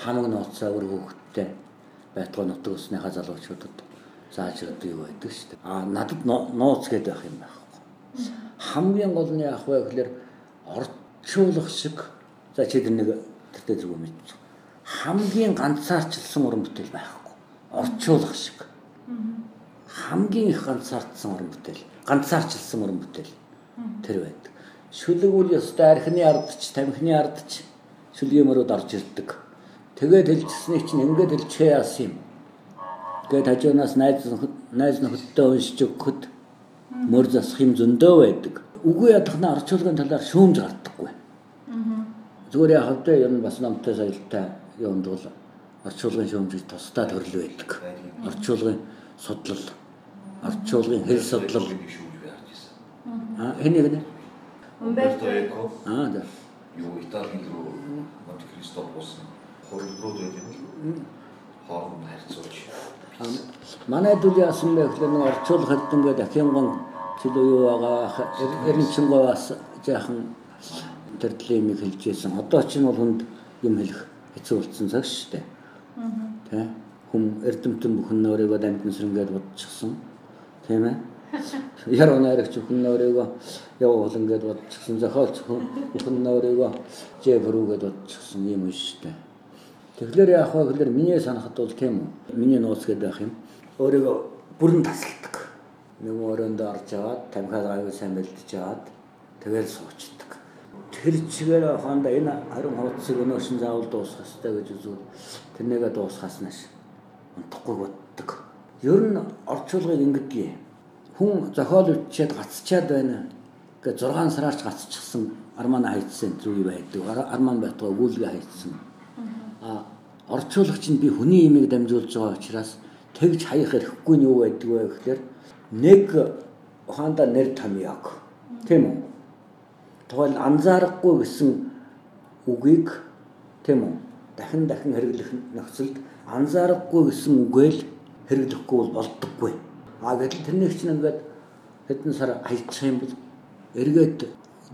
Speaker 3: хамаг нууцаа өр хөөгттэй байтугай нутаг усныхаа залуучуудад зааж өгдөг юу байдаг шүү дээ. А надад нууц гэдэг байх юм байхгүй. Хамгийн гол нь яах вэ гэхээр орчуулах шиг за чи тэр нэг тэртээ зүг мэдчих. Хамгийн ганцаарчлсан уран бүтээл байхгүй. Орчуулах шиг хамгийн их ганцаардсан уран бүтээл ганцаарчилсан уран бүтээл тэр байдаг. Шүлэг үл ёстой архины ардч тамхины ардч шүлгийн мөрөд орж ирдэг. Тэгээд хэлчихсэний чинь ингээд хэлчихээ яасан юм. Тэгээд хажуунаас найз найз нөхөдтэй уншиж өгөхөд мөр засах юм зөндөө байдаг. Үгүй ядахна орчуулгын талаар шүүмж гардаггүй. Зүгээр яа хавтаа ер нь бас намтай соёлтой юунд бол орчуулгын шүүмж тусдаа төрөл байдаг. Орчуулгын судлал орчуулгын хэл судлал? Аа энийг нэ?
Speaker 2: Умберто
Speaker 4: Эко.
Speaker 3: Аа да.
Speaker 4: Юу Италийн руу Монте Кристо болсон хөрөлдрүүд байдаг юм хооронд харьцуулж
Speaker 3: манай дүүл яасан бэ гэхээр нэг орчуулах хэдэнгээ дахингон чөлөө юу байгаа эренчингой бас жаахан төрдлийн юм хэлжсэн одоо ч нь бол хүнд юм хэлэх хэцүү болсон цаг шүү дээ. Тий хүм эрдэмтэн бүхэн өөрийгөө дамжин сэрнгээд бодчихсон тийм ээ Яруу найрагч хүн өөрийгөө яв болон гэд бодчихсон зохиолч хүн өөрийгөө Жеф рүү гэд бодчихсон юм шүү дээ. Тэгэхээр яах вэ гэхээр миний санахад бол тийм үү. Миний нууц гэдэг байх юм. Өөрийгөө бүрэн тасалдаг. Нэг өрөөндөө орж аваад тамхиад аюул сайн бэлдэж аваад тэгэл суучдаг. Тэр чигээр хондоо энэ харин хуудсыг өнөөшин заавал дуусгах хэрэгтэй гэж үзвэл тэрнийгээ дуусгаснаас унтахгүй боддог. Ер нь орчуулгыг ингэдэг хүн зохиол үтчихэд гацчаад байна. Ингээ 6 сараарч гацчихсан арман хайцсан зүг байдаг. Арман байтгаа өгүүлгээ хайцсан. А орчуулагч нь би хүний имийг дамжуулж байгаа учраас тэгж хаях хэрэггүй нь юу байдаг вэ гэхээр нэг ухаанда нэр томьёог. Тийм үү? Тэгвэл анзаарахгүй гэсэн үгийг тийм үү? Дахин дахин хэрэглэх нөхцөлд анзаарахгүй гэсэн үгээл хэрэглэхгүй бол болдоггүй. А гэтэл тэрнийг чинь ингээд хэдэн сар хайчих юм бол эргээд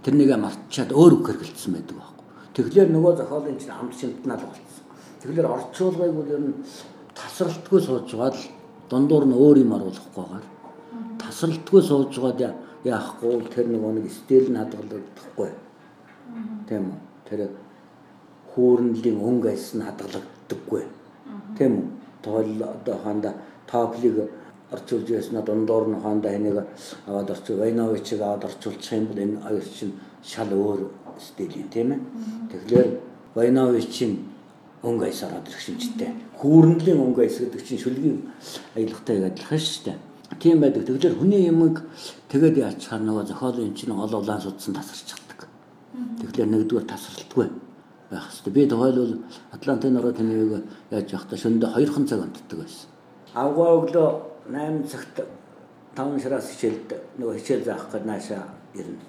Speaker 3: тэрнийгээ мартчихад өөр үг хэрэгэлсэн байдаг байхгүй. Тэгэхээр нөгөө зохиолын чинь хамт шинтнал болсон. Тэгэхээр орчуулгыг бол ер нь тасралтгүй сууж байгаа л дундуур нь өөр юм оруулахгүйгээр тасралтгүй сууж байгаад яахгүй тэр нөгөө нэг стил нь хадгалагдахгүй. Тийм үү? Тэр хүүрнэлийн өнгө айс нь хадгалагддаггүй. Тийм үү? Тоол одоо ханда тооплыг орчуулж ясна дундуур нь хондоо энийг аваад орчуул Вайновичиг аваад орчуулчих юм бол энэ аюул чинь шал өөр стил юм тийм ээ. Тэгэхээр Вайновичийн өнгө айс ороод ирэх шинжтэй. Хүүрнэлийн өнгө айс гэдэг чинь шүлгийн аялгатай адилхан шүү дээ. Тийм байдаг. Тэгэхээр хүний юмыг тэгээд яачаар нөгөө зохиолын чинь ол улаан судсан тасарчихдаг. Тэгэхээр нэгдүгээр тасралтгүй байх хэрэгтэй. Би тухайлбал Атлантын нуруу тэнэгийг яаж явахдаа шөндө 2хан цаг унтдаг байсан. Авгаа өглөө 8 цагт 5 шараас хичээлд нөгөө хичээл заах гээд наашаа ирнэ.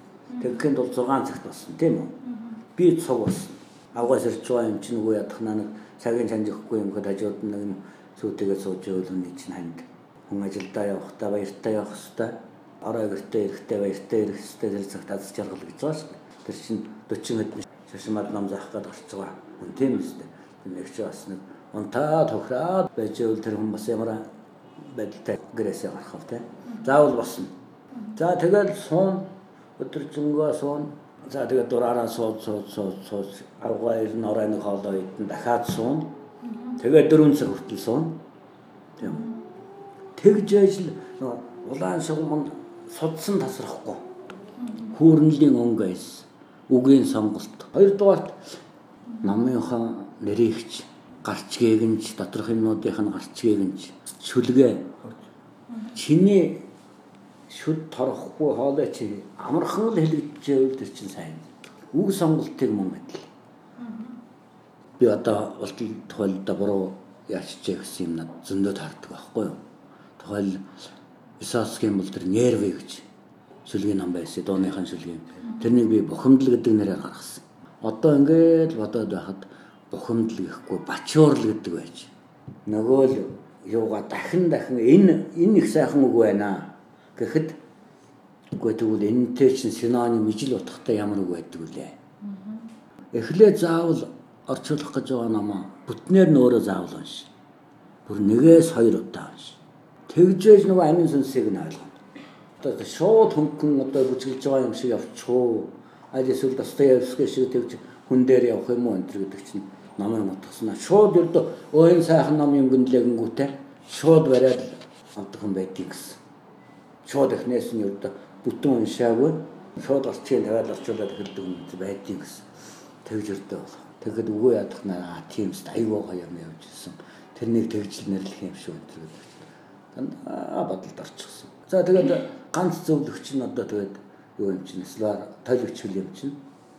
Speaker 3: Тэгэхэд бол 6 цагт болсон тийм үү? Би цуг болсон авгаас ирж байгаа юм чинь үгүй ядах нэг цагийн чанж өгөхгүй юм гээд хажууд нэг юм сүйтэгээ сууж ивэл үний чинь ханд хүн ажилдаа явахдаа баяртай явах хэвээр орой гэртээ эрэхтэй баяртай ирэх хэвээр тэр цагт аз жаргал гэж байгаа шүү дээ. Тэр чинь 40 хэдэн шашмад нам заах гээд орж байгаа. Хүн тийм үстэй. Нэг ч бас нэг унтаа тохраад байж ивэл тэр хүн бас ямар байдалтай гэрээсээ гарах вэ? Заавал босно. За тэгэл суун өдөржингөө суун За тэгээд дураараа сууд сууд сууд сууд авгаа ирнэ орой нэг хоолой идэн дахиад суун. Тэгээд дөрөв цаг хүртэл суун. Тийм. Тэгж ажил улаан шугам судсан тасрахгүй. Хүүрнэлийн өнгөс үгийн сонголт. Хоёрдугаарт намынхаа нэрийгч гарч гээгэнж доторх юмнуудынх нь гарч гээгэнж шүлгээ чиний шүд торохгүй хоолой чи амархан л хэлэгдэжэвэл тэр чинь сайн. Үг сонголтыг мөн адил. Би одоо болтол тухайлда буруу яачжээ гэсэн юм над зөндөө таардаг байхгүй юу. Тухайл Висоцкийн бол тэр нервы гэж шүлгийн ном байсан. Дууныхын шүлгийн. Тэрнийг би бухимдал гэдэг нэрээр гаргасан. Одоо ингээд бодоод байхад бухимдал гэхгүй бачуурл гэдэг байж. Нөгөө л юугаа дахин дахин энэ энэ их сайхан үг байна Гэхэд үгүй тэгвэл энэтэй чинь синоним ижил утгатай ямар үг байдаг вүлээ. Эхлээ заавал орчуулах гэж байгаа намаа бүтнээр нь өөрөө заавал унш. Бүр нэгээс хоёр удаа унш. Тэгжээж нөгөө амин сүнсийг нь ойлгоно. Одоо шууд хөнгөн одоо бүжгэлж байгаа юм шиг явчихуу. Аль эсвэл Достоевский шиг тэгж хүн дээр явах юм уу энэ гэдэг чинь намын утгаснаа шууд ердөө өөний сайхан ном юм гүнлэгэнгүүтээ шууд бариад авдаг хүн байдгийг гэсэн шууд эхнээс нь ердөө бүтэн уншаагүй шууд орчийн тавиад орчуулаад эхэлдэг юм байдгийг гэсэн. Тэгж өрдөө болох. Тэгэхэд үгүй ядах наа тиймс айгүй гоё юм явж ирсэн. Тэрнийг тэгж нэрлэх юм шүү гэдэг. Дандаа бодолд орчихсон. За тэгээд ганц зөвлөгч нь одоо тэгээд юу юм чинь слар тойлогч юм чинь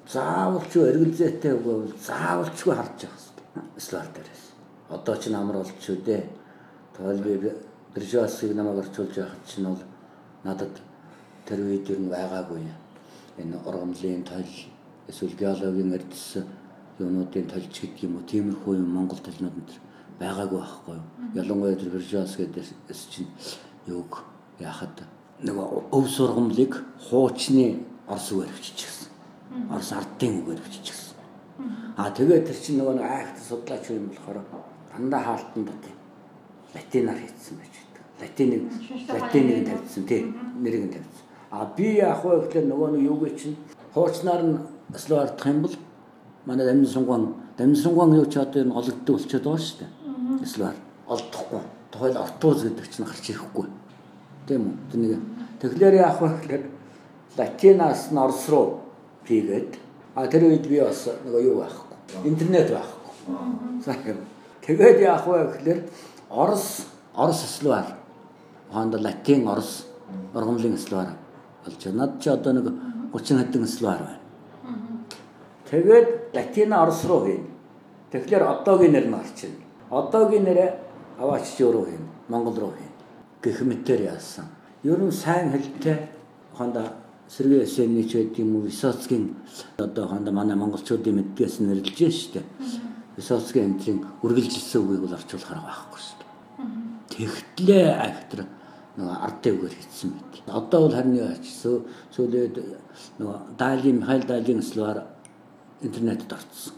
Speaker 3: заавалч эргэлзээтэй үгүй заавалчгүй харж явах хэрэгтэй. Слар дээрээс. Одоо ч амар болчихоо дээ. Тойл би Брижасыг намайг орчуулж явах чинь бол надад тэр үед юу байгаагүй. Энэ ургамлын тойл эсвэл биологийн эрдэс юунуудын толж гэдэг юм уу тиймэрхүү юм Монгол толнууд энэ байгаагүй байхгүй юу. Ялангуяа тэр Виржас гэдээс чинь юуг яхад нэг өв сургамлыг хуучны орс үгээр биччихсэн. Орс ардын үгээр биччихсэн. А тэгээд тэр чинь нөгөө айхт судлаач юм болохоор дандаа хаалтан бат латинаар хийсэн байж латиныг латиныг тавьчихсан тийм нэрийг нь тавьчихсан. А би яг хөө ихлээр нөгөө нэг юуг чинь хуучнаар нь ослоо ардах юм бол манай дамжин сунган дамжин сунган юу ч одоо энэ олгддог болчиход байгаа шүү дээ. Ослоо олдохгүй. Тухайл ортууз гэдэг чинь гарч ирэхгүй. Тийм үү? Тэнийг тэгэхээр яг хөө ихлээр латинаас нь орс руу пигээд а тэр үед би бас нөгөө юу байхгүй. Интернет байхгүй. Тэгээд яг хөө ихлээр орс орс ослоо хоорондоо латин орос ургамлын словар болж байна. Над чи одоо нэг 30 хэдэн словар байна. Тэгээд латин орос руу хийн. Тэгэхээр одоогийн нэр нь орчихно. Одоогийн нэрээ аваач өөрөө хийн. Монгол руу хийн. Гэх мэтээр яасан. Ер нь сайн хэлтэй хондоо Сэргээ Эсэний ч гэдэг юм уу Висоцкийн одоо хондоо манай монголчуудын мэдгээс нэрлэж штэ. Висоцкийн энтрийн үргэлжилсэн үгийг бол орчуулахаар байхгүй штэ. Тэгтлээ актер нөгөө ард дэвгээр хийсэн мэт. Одоо бол харин ачсан сүүлээд нөгөө Дайлын Михаил Дайлын слугаар интернетэд орцсон.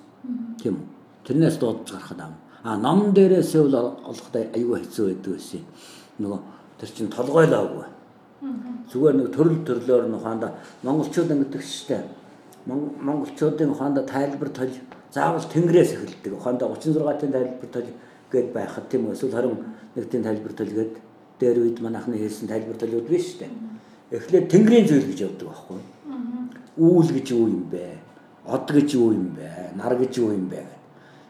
Speaker 3: Тийм үү? Тэрнээс дуудаж гарахад ам. А ном дээрээсээ бол олохдоо аюу хэцүү байдаг байсан. Нөгөө тэр чин толгойлоогүй. Зүгээр нэг төрөл төрлөөр нь ухаанда монголчууд ингэдэг штэ. Монголчуудын ухаанда тайлбар тол заавал тэнгэрээс эхэлдэг. Ухаанда 36-ын тайлбар тол гээд байхад тийм үү? Эсвэл харин нэг тийм тайлбар тол гээд дээр үед манайхны хэлсэн тайлбар толиуд биш штэ. Эхлээд тэнгэрийн зүйл гэж явдаг байхгүй. Үүл гэж юу юм бэ? Од гэж юу юм бэ? Нар гэж юу юм бэ?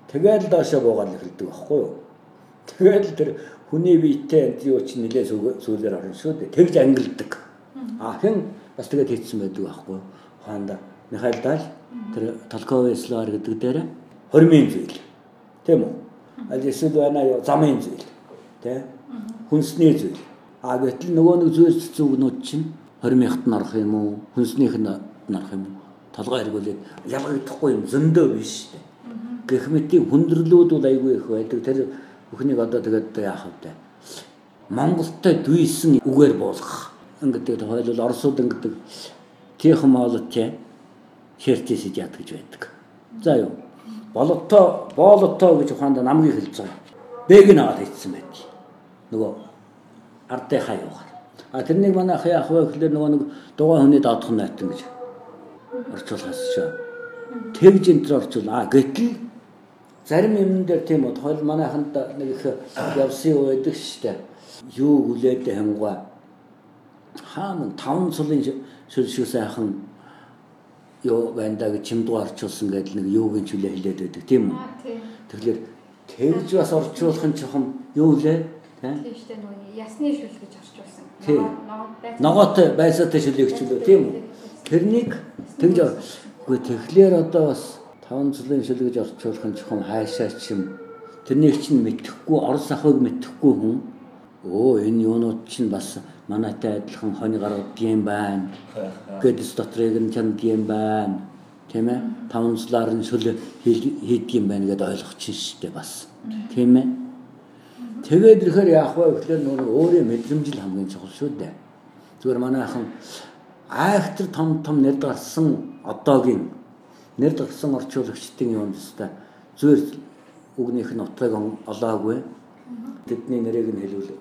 Speaker 3: Тэгээд доошоо буугаад эхэлдэг байхгүй юу? Тэгээд тэр хүний биетэй энэ юу ч нэлээ сүүлээр орно шүү дээ. Тэгж ангилдаг. А хэн бас тэгээд хийцсэн байдаг байхгүй юу? Хоонда Михаил Дал тэр Толковый слар гэдэг дээр хормын зүйл. Тийм үү? Аль эсвэл байна юу замын зүйл. Тэ? Хүнсний зүйл. А гэтэл нөгөө нэг зүйл зүгнүүд чинь хормынхт нь орох юм уу? Хүнснийх нь орох юм уу? Толгой эргүүлээд ялгагдахгүй юм зөндөө биш гэх мэтийн хүндрэлүүд бол айгүй их байдаг. Тэр бүхнийг одоо тэгээд яах вэ? Монголтой дүйсэн үгээр буулгах. Ингээд хойлол орсууд ингээд тийхэн молотч хертис яд гэж байдаг. За юу. Болото болото гэж ухаанда намгийг хэлж байгаа. Бэг нь аваад хийсэн байт. Нөгөө ардын хаягаар. А тэрнийг манай хаяах вэ гэхлээр нөгөө нэг дугаа хүний даадах найтан гэж орчуулгаас шүү. Тэгж энэ төр орчуул. А гэтэл зарим юмн дээр тийм үү? Тойл манайханд нэг их явсан юу байдаг дээ. Юу хүлээд хангуй? Хаан таван цулын шил шиг сайхан юу байна гэж чимдүү орчуулсан гэдэг нэг юугийн чүлээ хэлээд байдаг. Тийм үү. Тэгэхээр тэгж бас орчуулах нь жоохон юу лээ
Speaker 2: тийм дээ нөгөө ясны шүл гэж орчуулсан.
Speaker 3: Ногоотой байсаатай шүлийг чүлээ. Тийм үү. Тэрнийг тэгж үгүй тэгэхээр одоо бас таван цулын шил гэж орчуулах нь жоохон хайшаа чим тэрнийг чинь мэдхгүй орос ахыг мэдхгүй хүн. Өө энэ юунууд чинь бас манайтай адилхан хонь гаргад юм байна. Гэдс дотрыг нь чанд юм байна. Тийм ээ? Таван цулаар нь шил хийдэг юм байна гэдээ ойлгох чинь штэ бас. Тийм ээ? Тэгээд ирэхээр яах вэ гэхлээр нөгөө өөрийн мэдрэмжил хамгийн чухал шүү дээ. Зүгээр манайхан айхтар том том нэр гарсан одоогийн нэр торсон орчуулагчдын юунд өстой зөөр үгнийх нь утгыг олоогүй тэдний нэрийг нь хэлвэл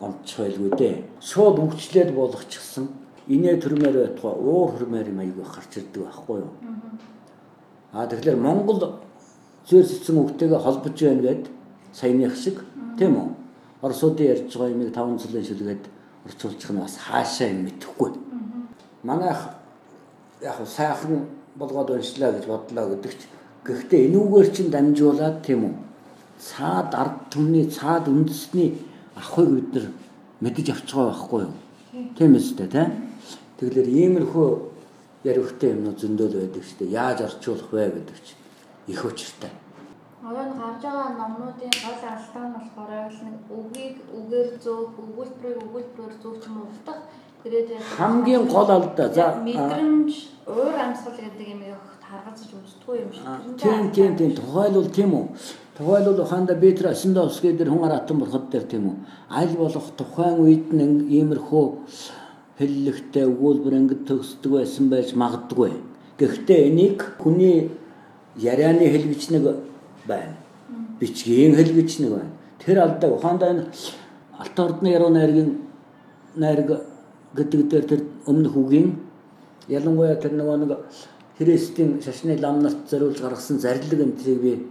Speaker 3: онцгой байлгүй дээ. Шууд өвчлээд болгочихсон. Инээ төрмээр байтугай уур хөрмээр юм аягүй гарч ирдэг байхгүй юу? Аа тэгэхээр Монгол зөөр сэцэн үгтэйгээ холбож байна гэд саяных шиг тийм үү? Оросуудын ярьж байгаа юмыг таван цулын шилгээд орчуулчих нь бас хаашаа юм мэдэхгүй. Манайх яг сайхан болгоод уншлаа гэж бодлоо гэдэг ч гэхдээ энүүгээр чинь дамжуулаад тийм үү? Цаад ард түмний цаад үндэсний ахыг бид нар мэдэж авч байгаа байхгүй юу? Тийм үстэй тийм тэгэхээр иймэрхүү ярихтай юмнууд зөндөл байдаг шүү дээ. Яаж орчуулах вэ гэдэг чинь их учиртай.
Speaker 2: Одоо нэг гарч байгаа номнуудын гол алдаа нь болохоор нэг үгийг үгээр зөөх, өгүүлбэрийг өгүүлбэрээр зөөх юм уу? Утга
Speaker 3: хамгийн гол алдаа за
Speaker 2: мэдрэмж уур амьсгал гэдэг юм яг харгацж үзтгүй юм шиг.
Speaker 3: Тийм тийм тийм тухайлбал тийм үү. Тухайлбал ухаанда Петр Асендовский дээр хүн аратан бурхад дээр тийм үү. Аль болох тухайн үед нь иймэрхүү хэллэгтэй өгүүлбэр ингэж төгсдөг байсан байж магадгүй. Гэхдээ энийг хүний ярианы хэлбэж нэг байна. Бичгийн хэлбэж нэг байна. Тэр алдаа ухаанда энэ алт ордны яруу найргийн найраг гэдэг дээр тэр өмнөх үгийн ялангуяа тэр нөгөө нэг Христийн шашны лам нарт зориулж гаргасан зарлиг энтрийг би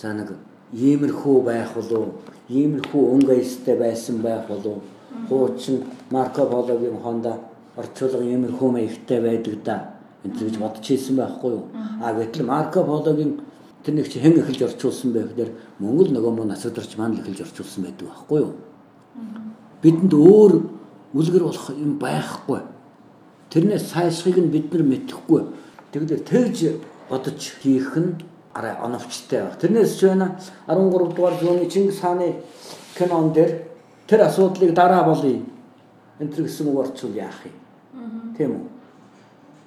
Speaker 3: за нэг иймэрхүү байх болов иймэрхүү өнгө аястай байсан байх болов хуучин Марко Пологийн хонда орчуулга иймэрхүү маягтай байдаг да. Энэ гэж бодож хэлсэн байхгүй юу? А гэтэл Марко Пологийн тэр нэг чи хэн эхэлж орчуулсан байх дээр Монгол нөгөө мөн асуударч маань эхэлж орчуулсан байдаг байхгүй юу? Бидэнд өөр үлгэр болох юм байхгүй. Тэрнээс сайшхыг нь бид нар мэдэхгүй. Тэгэхээр тэгж бодож хийх нь арай оновчтой байх. Тэрнээс ч байна 13 дугаар зууны Чингис хааны кинон дээр тэр асуудлыг дараа болъё. Энтэр гэсэн үг орчвол яах юм? Тийм үү?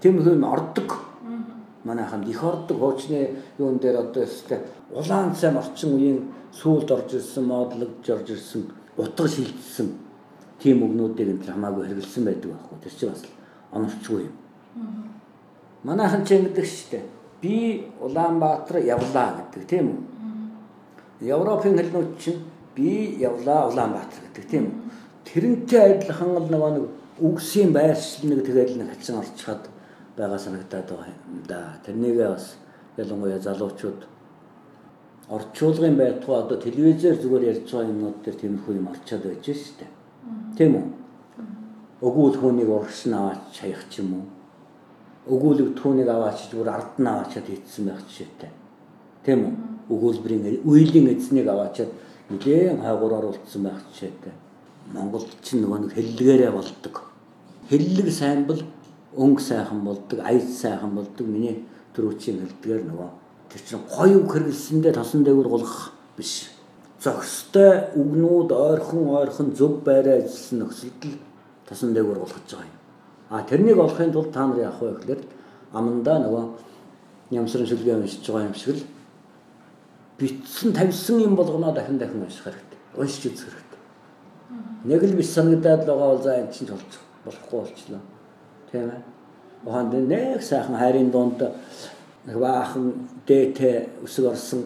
Speaker 3: Тийм хүн ордог. Манайханд их ордог хуучны юун дээр одоо өстэй улаан цайм орчин үеийн сүүлд орж ирсэн, модлогдж орж ирсэн, утга шилжсэн тийм өгнүүдийг энэ хамаагүй хэрэгэлсэн байдаг байхгүй. Тэр чинь бас онорчгүй юм. Манайхан ч ингэдэг шүү дээ. Би Улаанбаатар явлаа гэдэг тийм үү? Европын хэлнүүд чинь би явлаа Улаанбаатар гэдэг тийм үү? Тэрнтэй адилхан л нөгөө нэг үгсийн байршил нэг тэгээд нэг хачин орчиход байгаа санагдаад байгаа юм да. Тэрнийгээ бас ялангуяа залуучууд орчуулгын байтугай одоо телевизээр зүгээр ярьж байгаа юмнууд дээр тиймэрхүү юм орчоод байж дээ. Тийм үү? Өгүүл хүнийг урагш нь аваач шаях ч юм уу? Өгүүлэг түүнийг аваач зүгээр ард нь аваачаад хийцсэн байх жишээтэй. Тийм үү? Өгүүлбэрийн үеийн эзнийг аваачаад нэгэн хайгуур оруулсан байх жишээтэй. Монголд чинь нөгөө нэг хэллэгээрээ болдог. Хэллэг сайн бол өнгө сайхан болдог, аяз сайхан болдог. Миний төрүүчийн хэлдгээр нөгөө тэр чинь гоё үг хэрэглэсэндээ тосон дээгүүр голох биш. Зохистой үгнүүд ойрхон ойрхон зөв байраа ажилласан нөхцөлд тосон дээгүүр голгож байгаа юм. А тэрнийг олохын тулд та нар яах вэ гэхээр амандаа нөгөө нямсрын шүлгээ уншиж байгаа юм шиг л битсэн тавьсан юм болгоноо дахин дахин унших хэрэгтэй. Уншиж үзэх хэрэгтэй. Нэг л биш санагдаад л байгаа бол за энэ чинь толцох болохгүй болчлоо. Тийм ээ. Ухаанд нэг сайхан хайрын дунд нэг баахан дээтэй өсөг орсон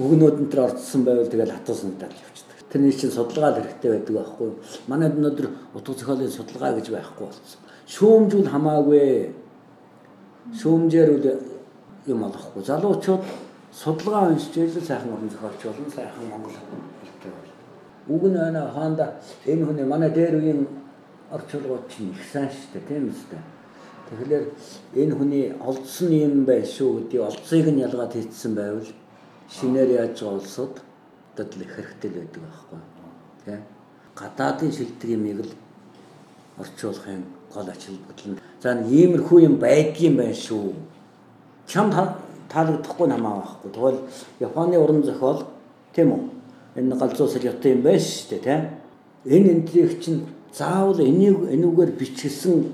Speaker 3: өгнүүд энэ төр орцсон байвал тэгэл хатуу санагдаад явчихдаг. Тэрний чинь судалгаа хэрэгтэй байдаг байхгүй. Манайд өнөөдөр утга зохиолын судалгаа гэж байхгүй болсон шүүмжүүл хамаагүй. Шүүмжээр үл юм олохгүй. Залуучууд судалгаа уншиж ижил сайхан орон зохиолч болон сайхан монгол хэлтэй бол. Үг нь байна хаанда энэ хүний манай дээр үеийн орчуулгууд чинь их сайн шүү дээ тийм үстэй. Тэгэхээр энэ хүний олдсон юм байх шүү гэдэг олдсыг нь ялгаад хийцсэн байвал шинээр яаж улсууд дадл их хэрэгтэй байдаг байхгүй. Тийм. Гадаадын шилдэг юмыг л орчуулахын гол ач холбогдол нь за нэг иймэрхүү юм байдгийм байх шүү. Чам таалагдахгүй намаа байхгүй. Тэгвэл Японы уран зохиол тийм үү? Энэ галзуус ялтай юм байна шүү дээ, тийм. Энэ энтрийг чинь заавал энийг энүүгээр бичсэн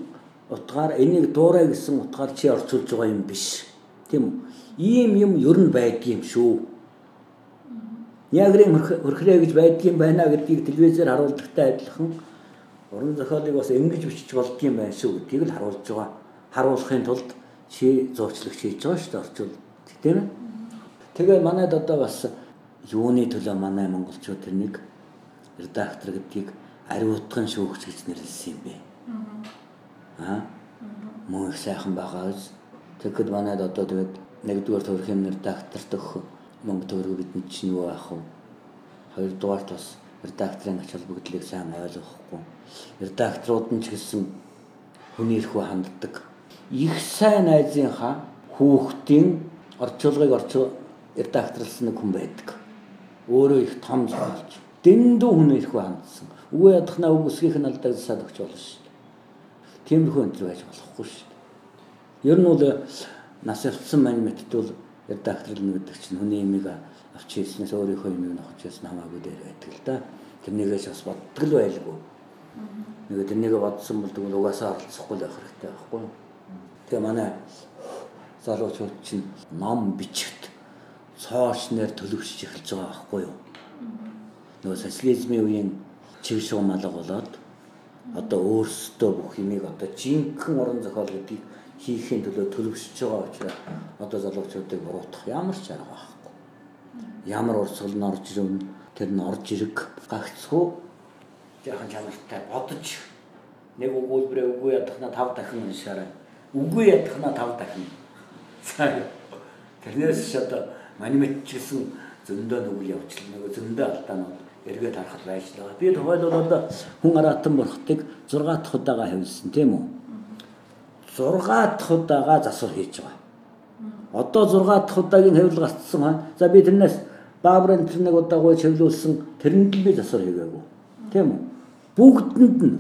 Speaker 3: утгаар энийг дуурай гэсэн утгаар чи орчуулж байгаа юм биш. Тийм үү? Ийм юм ер нь байдгийм шүү. Ягрын хөрхрээ гэж байдгийм байна гэдгийг телевизээр харуулдагтай адилхан уран зохиолыг бас ингэж бичиж болдгийм байх шүү гэдгийг л харуулж байгаа. Харуулахын тулд чи зурчлагч хийж байгаа шүү дээ орчуул. Тийм ээ. Тэгээ манайд одоо бас юуны төлөө манай монголчууд тэрнийг редактор гэдгийг ариутган шүүгч гэж нэрлэсэн юм бэ. Аа. Мөн их сайхан байгаа биз. Тэгэхэд манайд одоо тэгээд нэгдүгээр төрхийн редактор дөх мөнгө төгрөг бидний чинь юу аах вэ? Хоёрдугаар бас редакторын ач холбогдлыг сайн ойлгохгүй. Редакторууд нь ч гэсэн хүний эрхөө ханддаг. Их сайн найзынхаа хүүхдийн орчуулгыг орчуу редакторлсан нэг хүн байдаг. Өөрөө их том зохиолч. Дэндүү хүний эрхөө хандсан. Үгүй ядахнаа үг өсгийнх нь алдааг засаад өгч болно шүү дээ. Тиймэрхүү энэ байж болохгүй шүү дээ. Ер нь бол нас явцсан мань мэтдүүл редакторлно гэдэг чинь хүний имийг авч хийснээс өөрийнхөө юмыг нохож ясна хамаагүй дээр байдаг л да. Тэрнийгээс бас боддог л байлгүй. Нэг тэрнийг бодсон бол тэгвэл угаасаа оролцохгүй л байх хэрэгтэй байхгүй. Тэгээ манай залуучууд чинь ном бичигт цоошнэр төлөвшөж эхэлж байгаа байхгүй юу? Нөгөө социализмын үеийн чиг шугам алга болоод одоо өөрсдөө бүх юмыг одоо жинхэнэ уран зохиол гэдгийг хийхин төлөө төлөвшөж байгаа учраас одоо залуучуудыг буруутгах ямар ч арга байхгүй ямар урсгал нь орж ирвэн тэр нь орж ирэг гагцхүү яхан чанартай бодож нэг өгүүлбэрээ үгүй ядахна тав дахин уншаарай. Үгүй ядахна тав дахин. Тэрнээс ч одоо манимет ч гэсэн зөндөө нүгэл явуулчихлаа. Нөгөө зөндөө алдаанууд эргээд харахад байж байгаа. Би тухайлбал хүн аратан бурхтыг 6 дахь удаага хавьсан тийм үү? 6 дахь удаага засвар хийж байгаа. Одоо 6 дахь удаагийн хавьл гацсан. За би тэрнээс Баабрын тэр нэг удаагүй чиглүүлсэн тэрэнд л би засвар хийгээгүй. Тийм үү? Бүгдэнд нь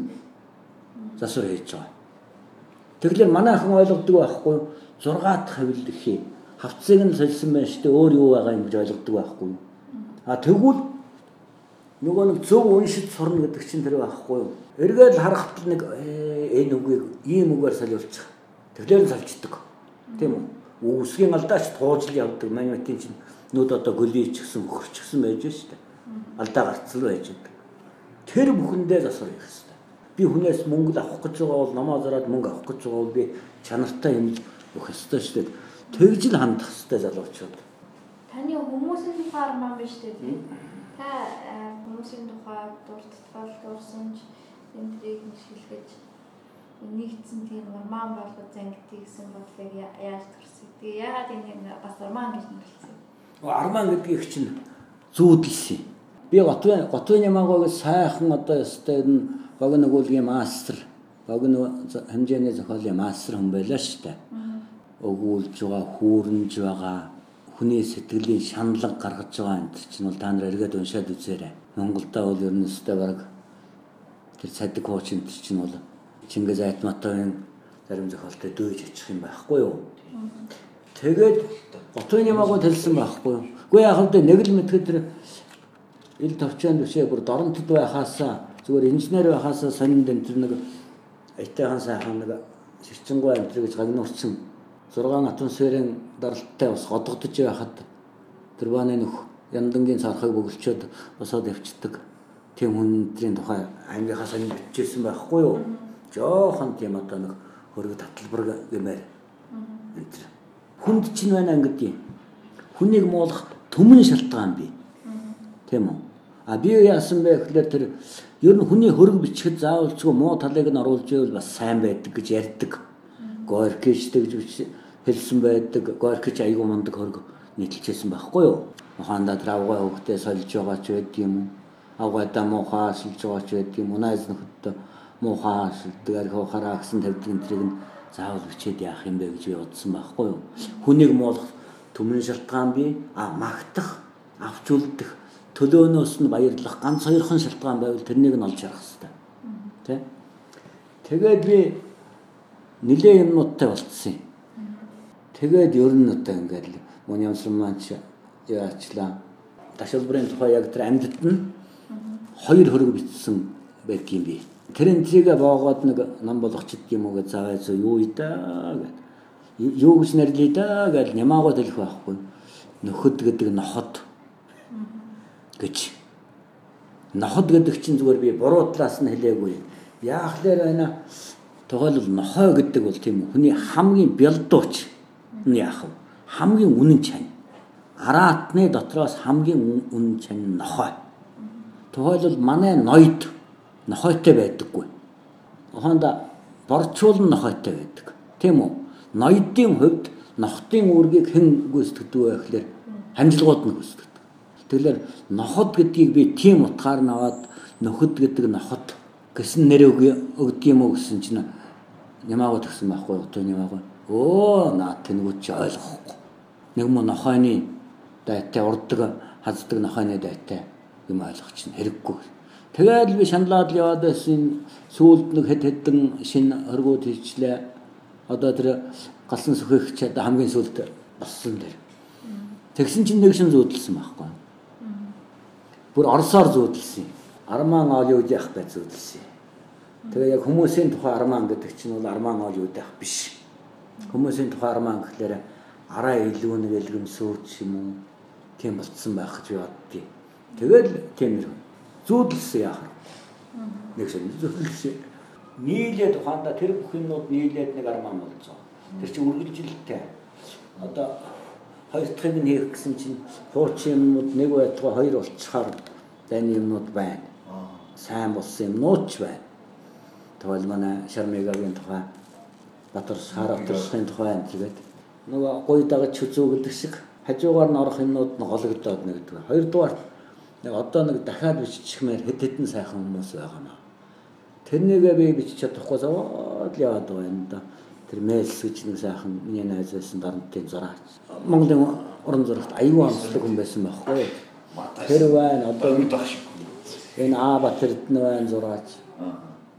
Speaker 3: засвар хийж байгаа. Тэгэхээр манайхан ойлгодог байхгүй 6 дахь хавилд гэхий. Хавцыг нь сольсон байна шүү дээ. Өөр юу байгаа юм гэж ойлгодог байхгүй. А тэгвэл нөгөө нэг зөв уншиж сурна гэдэг чинь тэр байхгүй юу? Эргээд харахад нэг энэ үгийг ийм үгээр солиулчих. Тэгэхээр солилцдог. Тийм үү? Үсгийн алдаач туужл явдаг. Манайхын чинь нүд одоо гөлий ч гэсэн хөрч гэсэн байж дээ. Алдаа гарцал байж байдаг. Тэр бүхэндээ засвар хийх хэрэгтэй. Би хүнээс мөнгө авах гэж байгаа бол намаа зараад мөнгө авах гэж байгаа бол би чанартай юм өгөх ёстой дээ. Тэгж л хандах ёстой залуучууд.
Speaker 2: Таны хүмүүсийн тухай арман биш үү? Та хүмүүсийн тухай дуртатгал дурсамж энтрийг нэшлэлгэж нэгдсэн тийм норман болгож зангидгийг гэсэн бодлыг яаж төрсөн. Тэгээ яагаад энэ бас норман гэж нэрлсэн?
Speaker 3: Арман гэдгийг чинь зүүдэлсэн. Би Готвын Готвын ямаагыг сайхан одоо ёстой энэ богино өгүүлгийн мастер богино хэмжээний зохиолын мастер хүн байлаа шүү дээ. Өгүүлж байгаа, хүүрнж байгаа, хүний сэтгэлийн шаналга гаргаж байгаа энэ чинь бол та нар эргээд уншаад үзээрэй. Монголда бол ер нь өстэй баг тэр цадик хуучинд чинь бол Чингис Айтматовын зарим зохиолтой дөөж очих юм байхгүй юу? Тэгээд Готвын ямаагүй хэлсэн байхгүй юу? Гэхдээ яг л нэг л мэдхэд тэр ил товчонд бишээ бүр доронтод байхаасаа зүгээр инженер байхаасаа сонинд энэ тэр нэг айтайхан сайхан нэг сэрчингуй амтэр гэж гагнуурсан 6 атмосферын даралттай бас годогдож байхад тэр бааны нөх яндангийн цархыг бөглчөөд босоод явцдаг тийм хүндрийн тухай ангийнхаа сонинд бичижсэн байхгүй юу? Жохон тийм одоо нэг хөрөг таталбар гэмээр хүнд чинь байна гэдэг. Хүнийг муулах төмөн шалтгаан бий. Тийм үү? А би яасан бэ гэхээр тэр ер нь хүний хөрөг бичгэд заавалчгүй муу талыг нь оруулж ивэл бас сайн байдаг гэж ярьдаг. Горкичтэй гэж хэлсэн байдаг. Горкич айгүй мундаг хөрөг нийтэлжсэн байхгүй юу? Ухаандаа травгаа хөвгтөө сольж байгаа ч байд юм уу? Авгаадаа муухай сольж байгаа ч байд юм уу? Найз нөхөдөө муухай шилдэг архив хараа гэсэн тавьдаг энтрийг нь заавал бичээд яах юм бэ гэж би бодсон байхгүй юу. Хүнийг муулах төмөн шалтгаан би а магтах, авч үлдэх, төлөөнөөс нь баярлах ганц хоёрхан шалтгаан байвал тэрнийг нь олж харах хэрэгтэй. Тэ? Тэгээд би нилээ юмнуудтай болцсон юм. Тэгээд ер нь одоо ингээд л мөн ямсан маань яачлаа. Ташилбарын тухай яг тэр амьдд нь хоёр хөрөг бичсэн байдгийм би. Тэр энтрийг боогоод нэг нам болгоч гэдэг юм уу гэж заваа зөө юу идаа гэд. Юу гэж нэрлэе да гэж нямаагаа хэлэх байхгүй. Нөхөд гэдэг ноход гэж. Ноход гэдэг чинь зүгээр би буруу талаас нь хэлээгүй. Яахлаар байна? Тухайлбал нохой гэдэг бол тийм. Хүний хамгийн бялдууч яах вэ? Хамгийн үнэн чань. Араатны дотроос хамгийн үнэн чань нохой. Тухайлбал манай ноёд нохойтой байдаггүй. Ухаанда борчуулн нохойтой байдаг. Тийм үү? Ноёдын хувьд нохтын үүргийг хэн гүйцэтгэдэг вэ гэхээр хамжилгууд нь гүйцэтгэдэг. Тэгэхээр ноход гэдгийг би тийм утгаар наваад нөхөд гэдэг ноход гэсэн нэр өгдөг юм уу гэсэн чинь нямаагаа тгсэн байхгүй одоо нямаагаа. Өө наа тэнгууд чи ойлгохгүй. Нэг мөн нохойны дайтай урддаг хаздаг нохойны дайтай юм ойлгох чинь хэрэггүй Тэгээд би шаналаад яваад байсан сүүлд нэг хэд хэдэн шинэ хөргүүд хийчлээ. Одоо тэр галсан сүхэх ч одоо хамгийн сүүлд болсон дээр. Тэгсэн чинь нэг шин зүүдэлсэн байхгүй. Бүр орсоор зүүдэлсэн. Арман ол юу яах бай зүүдэлсэн. Тэгээ яг хүмүүсийн тухай арман гэдэг чинь бол арман ол юу яах биш. Хүмүүсийн тухай арман гэхлээр араа илүү нэг элгэм сууч юм уу? Тийм болцсон байх гэж боддгийг. Тэгэл тийм нэр зүүдэлсэн яах вэ? Нэг шиг зүүдэлсэн. Нийлээд ухаанда тэр бүх юмнууд нийлээд нэг арман болцоо. Тэр чинь үргэлжилттэй. Одоо хоёр дахьыг нь хийх гэсэн чинь хуучин юмнууд нэг байтугай хоёр болчихоор дайны юмнууд байна. Сайн болсон юмнууд ч байна. Тэгвэл манай Шармигагийн тухай Батар Саратарын тухай энэ тэгээд нөгөө гой дагаж хүзүүгэлдэг шиг хажуугаар нь орох юмнууд нь гологдоод нэгдэг. Хоёрдугаар нэг одоо нэг дахиад биччихмээр хэд хэдэн сайхан хүмүүс байгаа маа. Тэрнийгээ би бичиж чадахгүй зовоод яваад байгаа юм да. Тэр мэйлс гэж нэг сайхан миний найз байсан дарамтын зураач. Монголын уран зурагт аюул амтдаг хүн байсан байхгүй. Тэр байна одоо энэ Абатэрд нь байна зураач.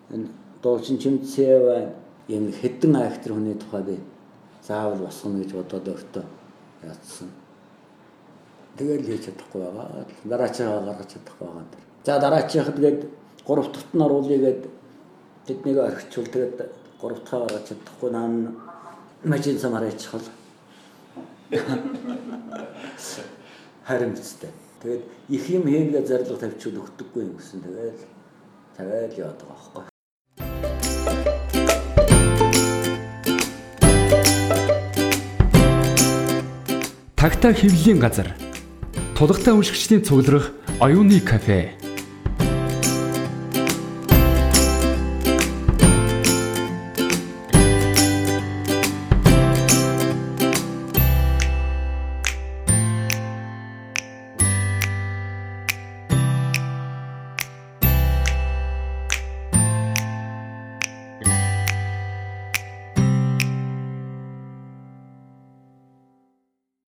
Speaker 3: Энэ дуучин чимцээ байна. Энэ хэдэн актер хүний тухай би заавал босгоно гэж бодоод өөртөө яатсан Тэгэл хийж чадахгүй байгаа. Дараачаа гаргаж чадахгүй байгаа. За дараачихад тэгээд гурав дахьт нь оруулъя гэд тэднийг орхичвал тэгээд гурав дахь гаргаж чадахгүй наан мажин самаар ячихвал харин үстэй. Тэгээд их юм хийнгээ зориг тавьчихвал өгдөггүй юм гэсэн тэгээд тавиал яваад байгаа байхгүй.
Speaker 1: Тагтаа хөвлийн газар. Тулгатай уншигчдийн цугларах оюуны кафе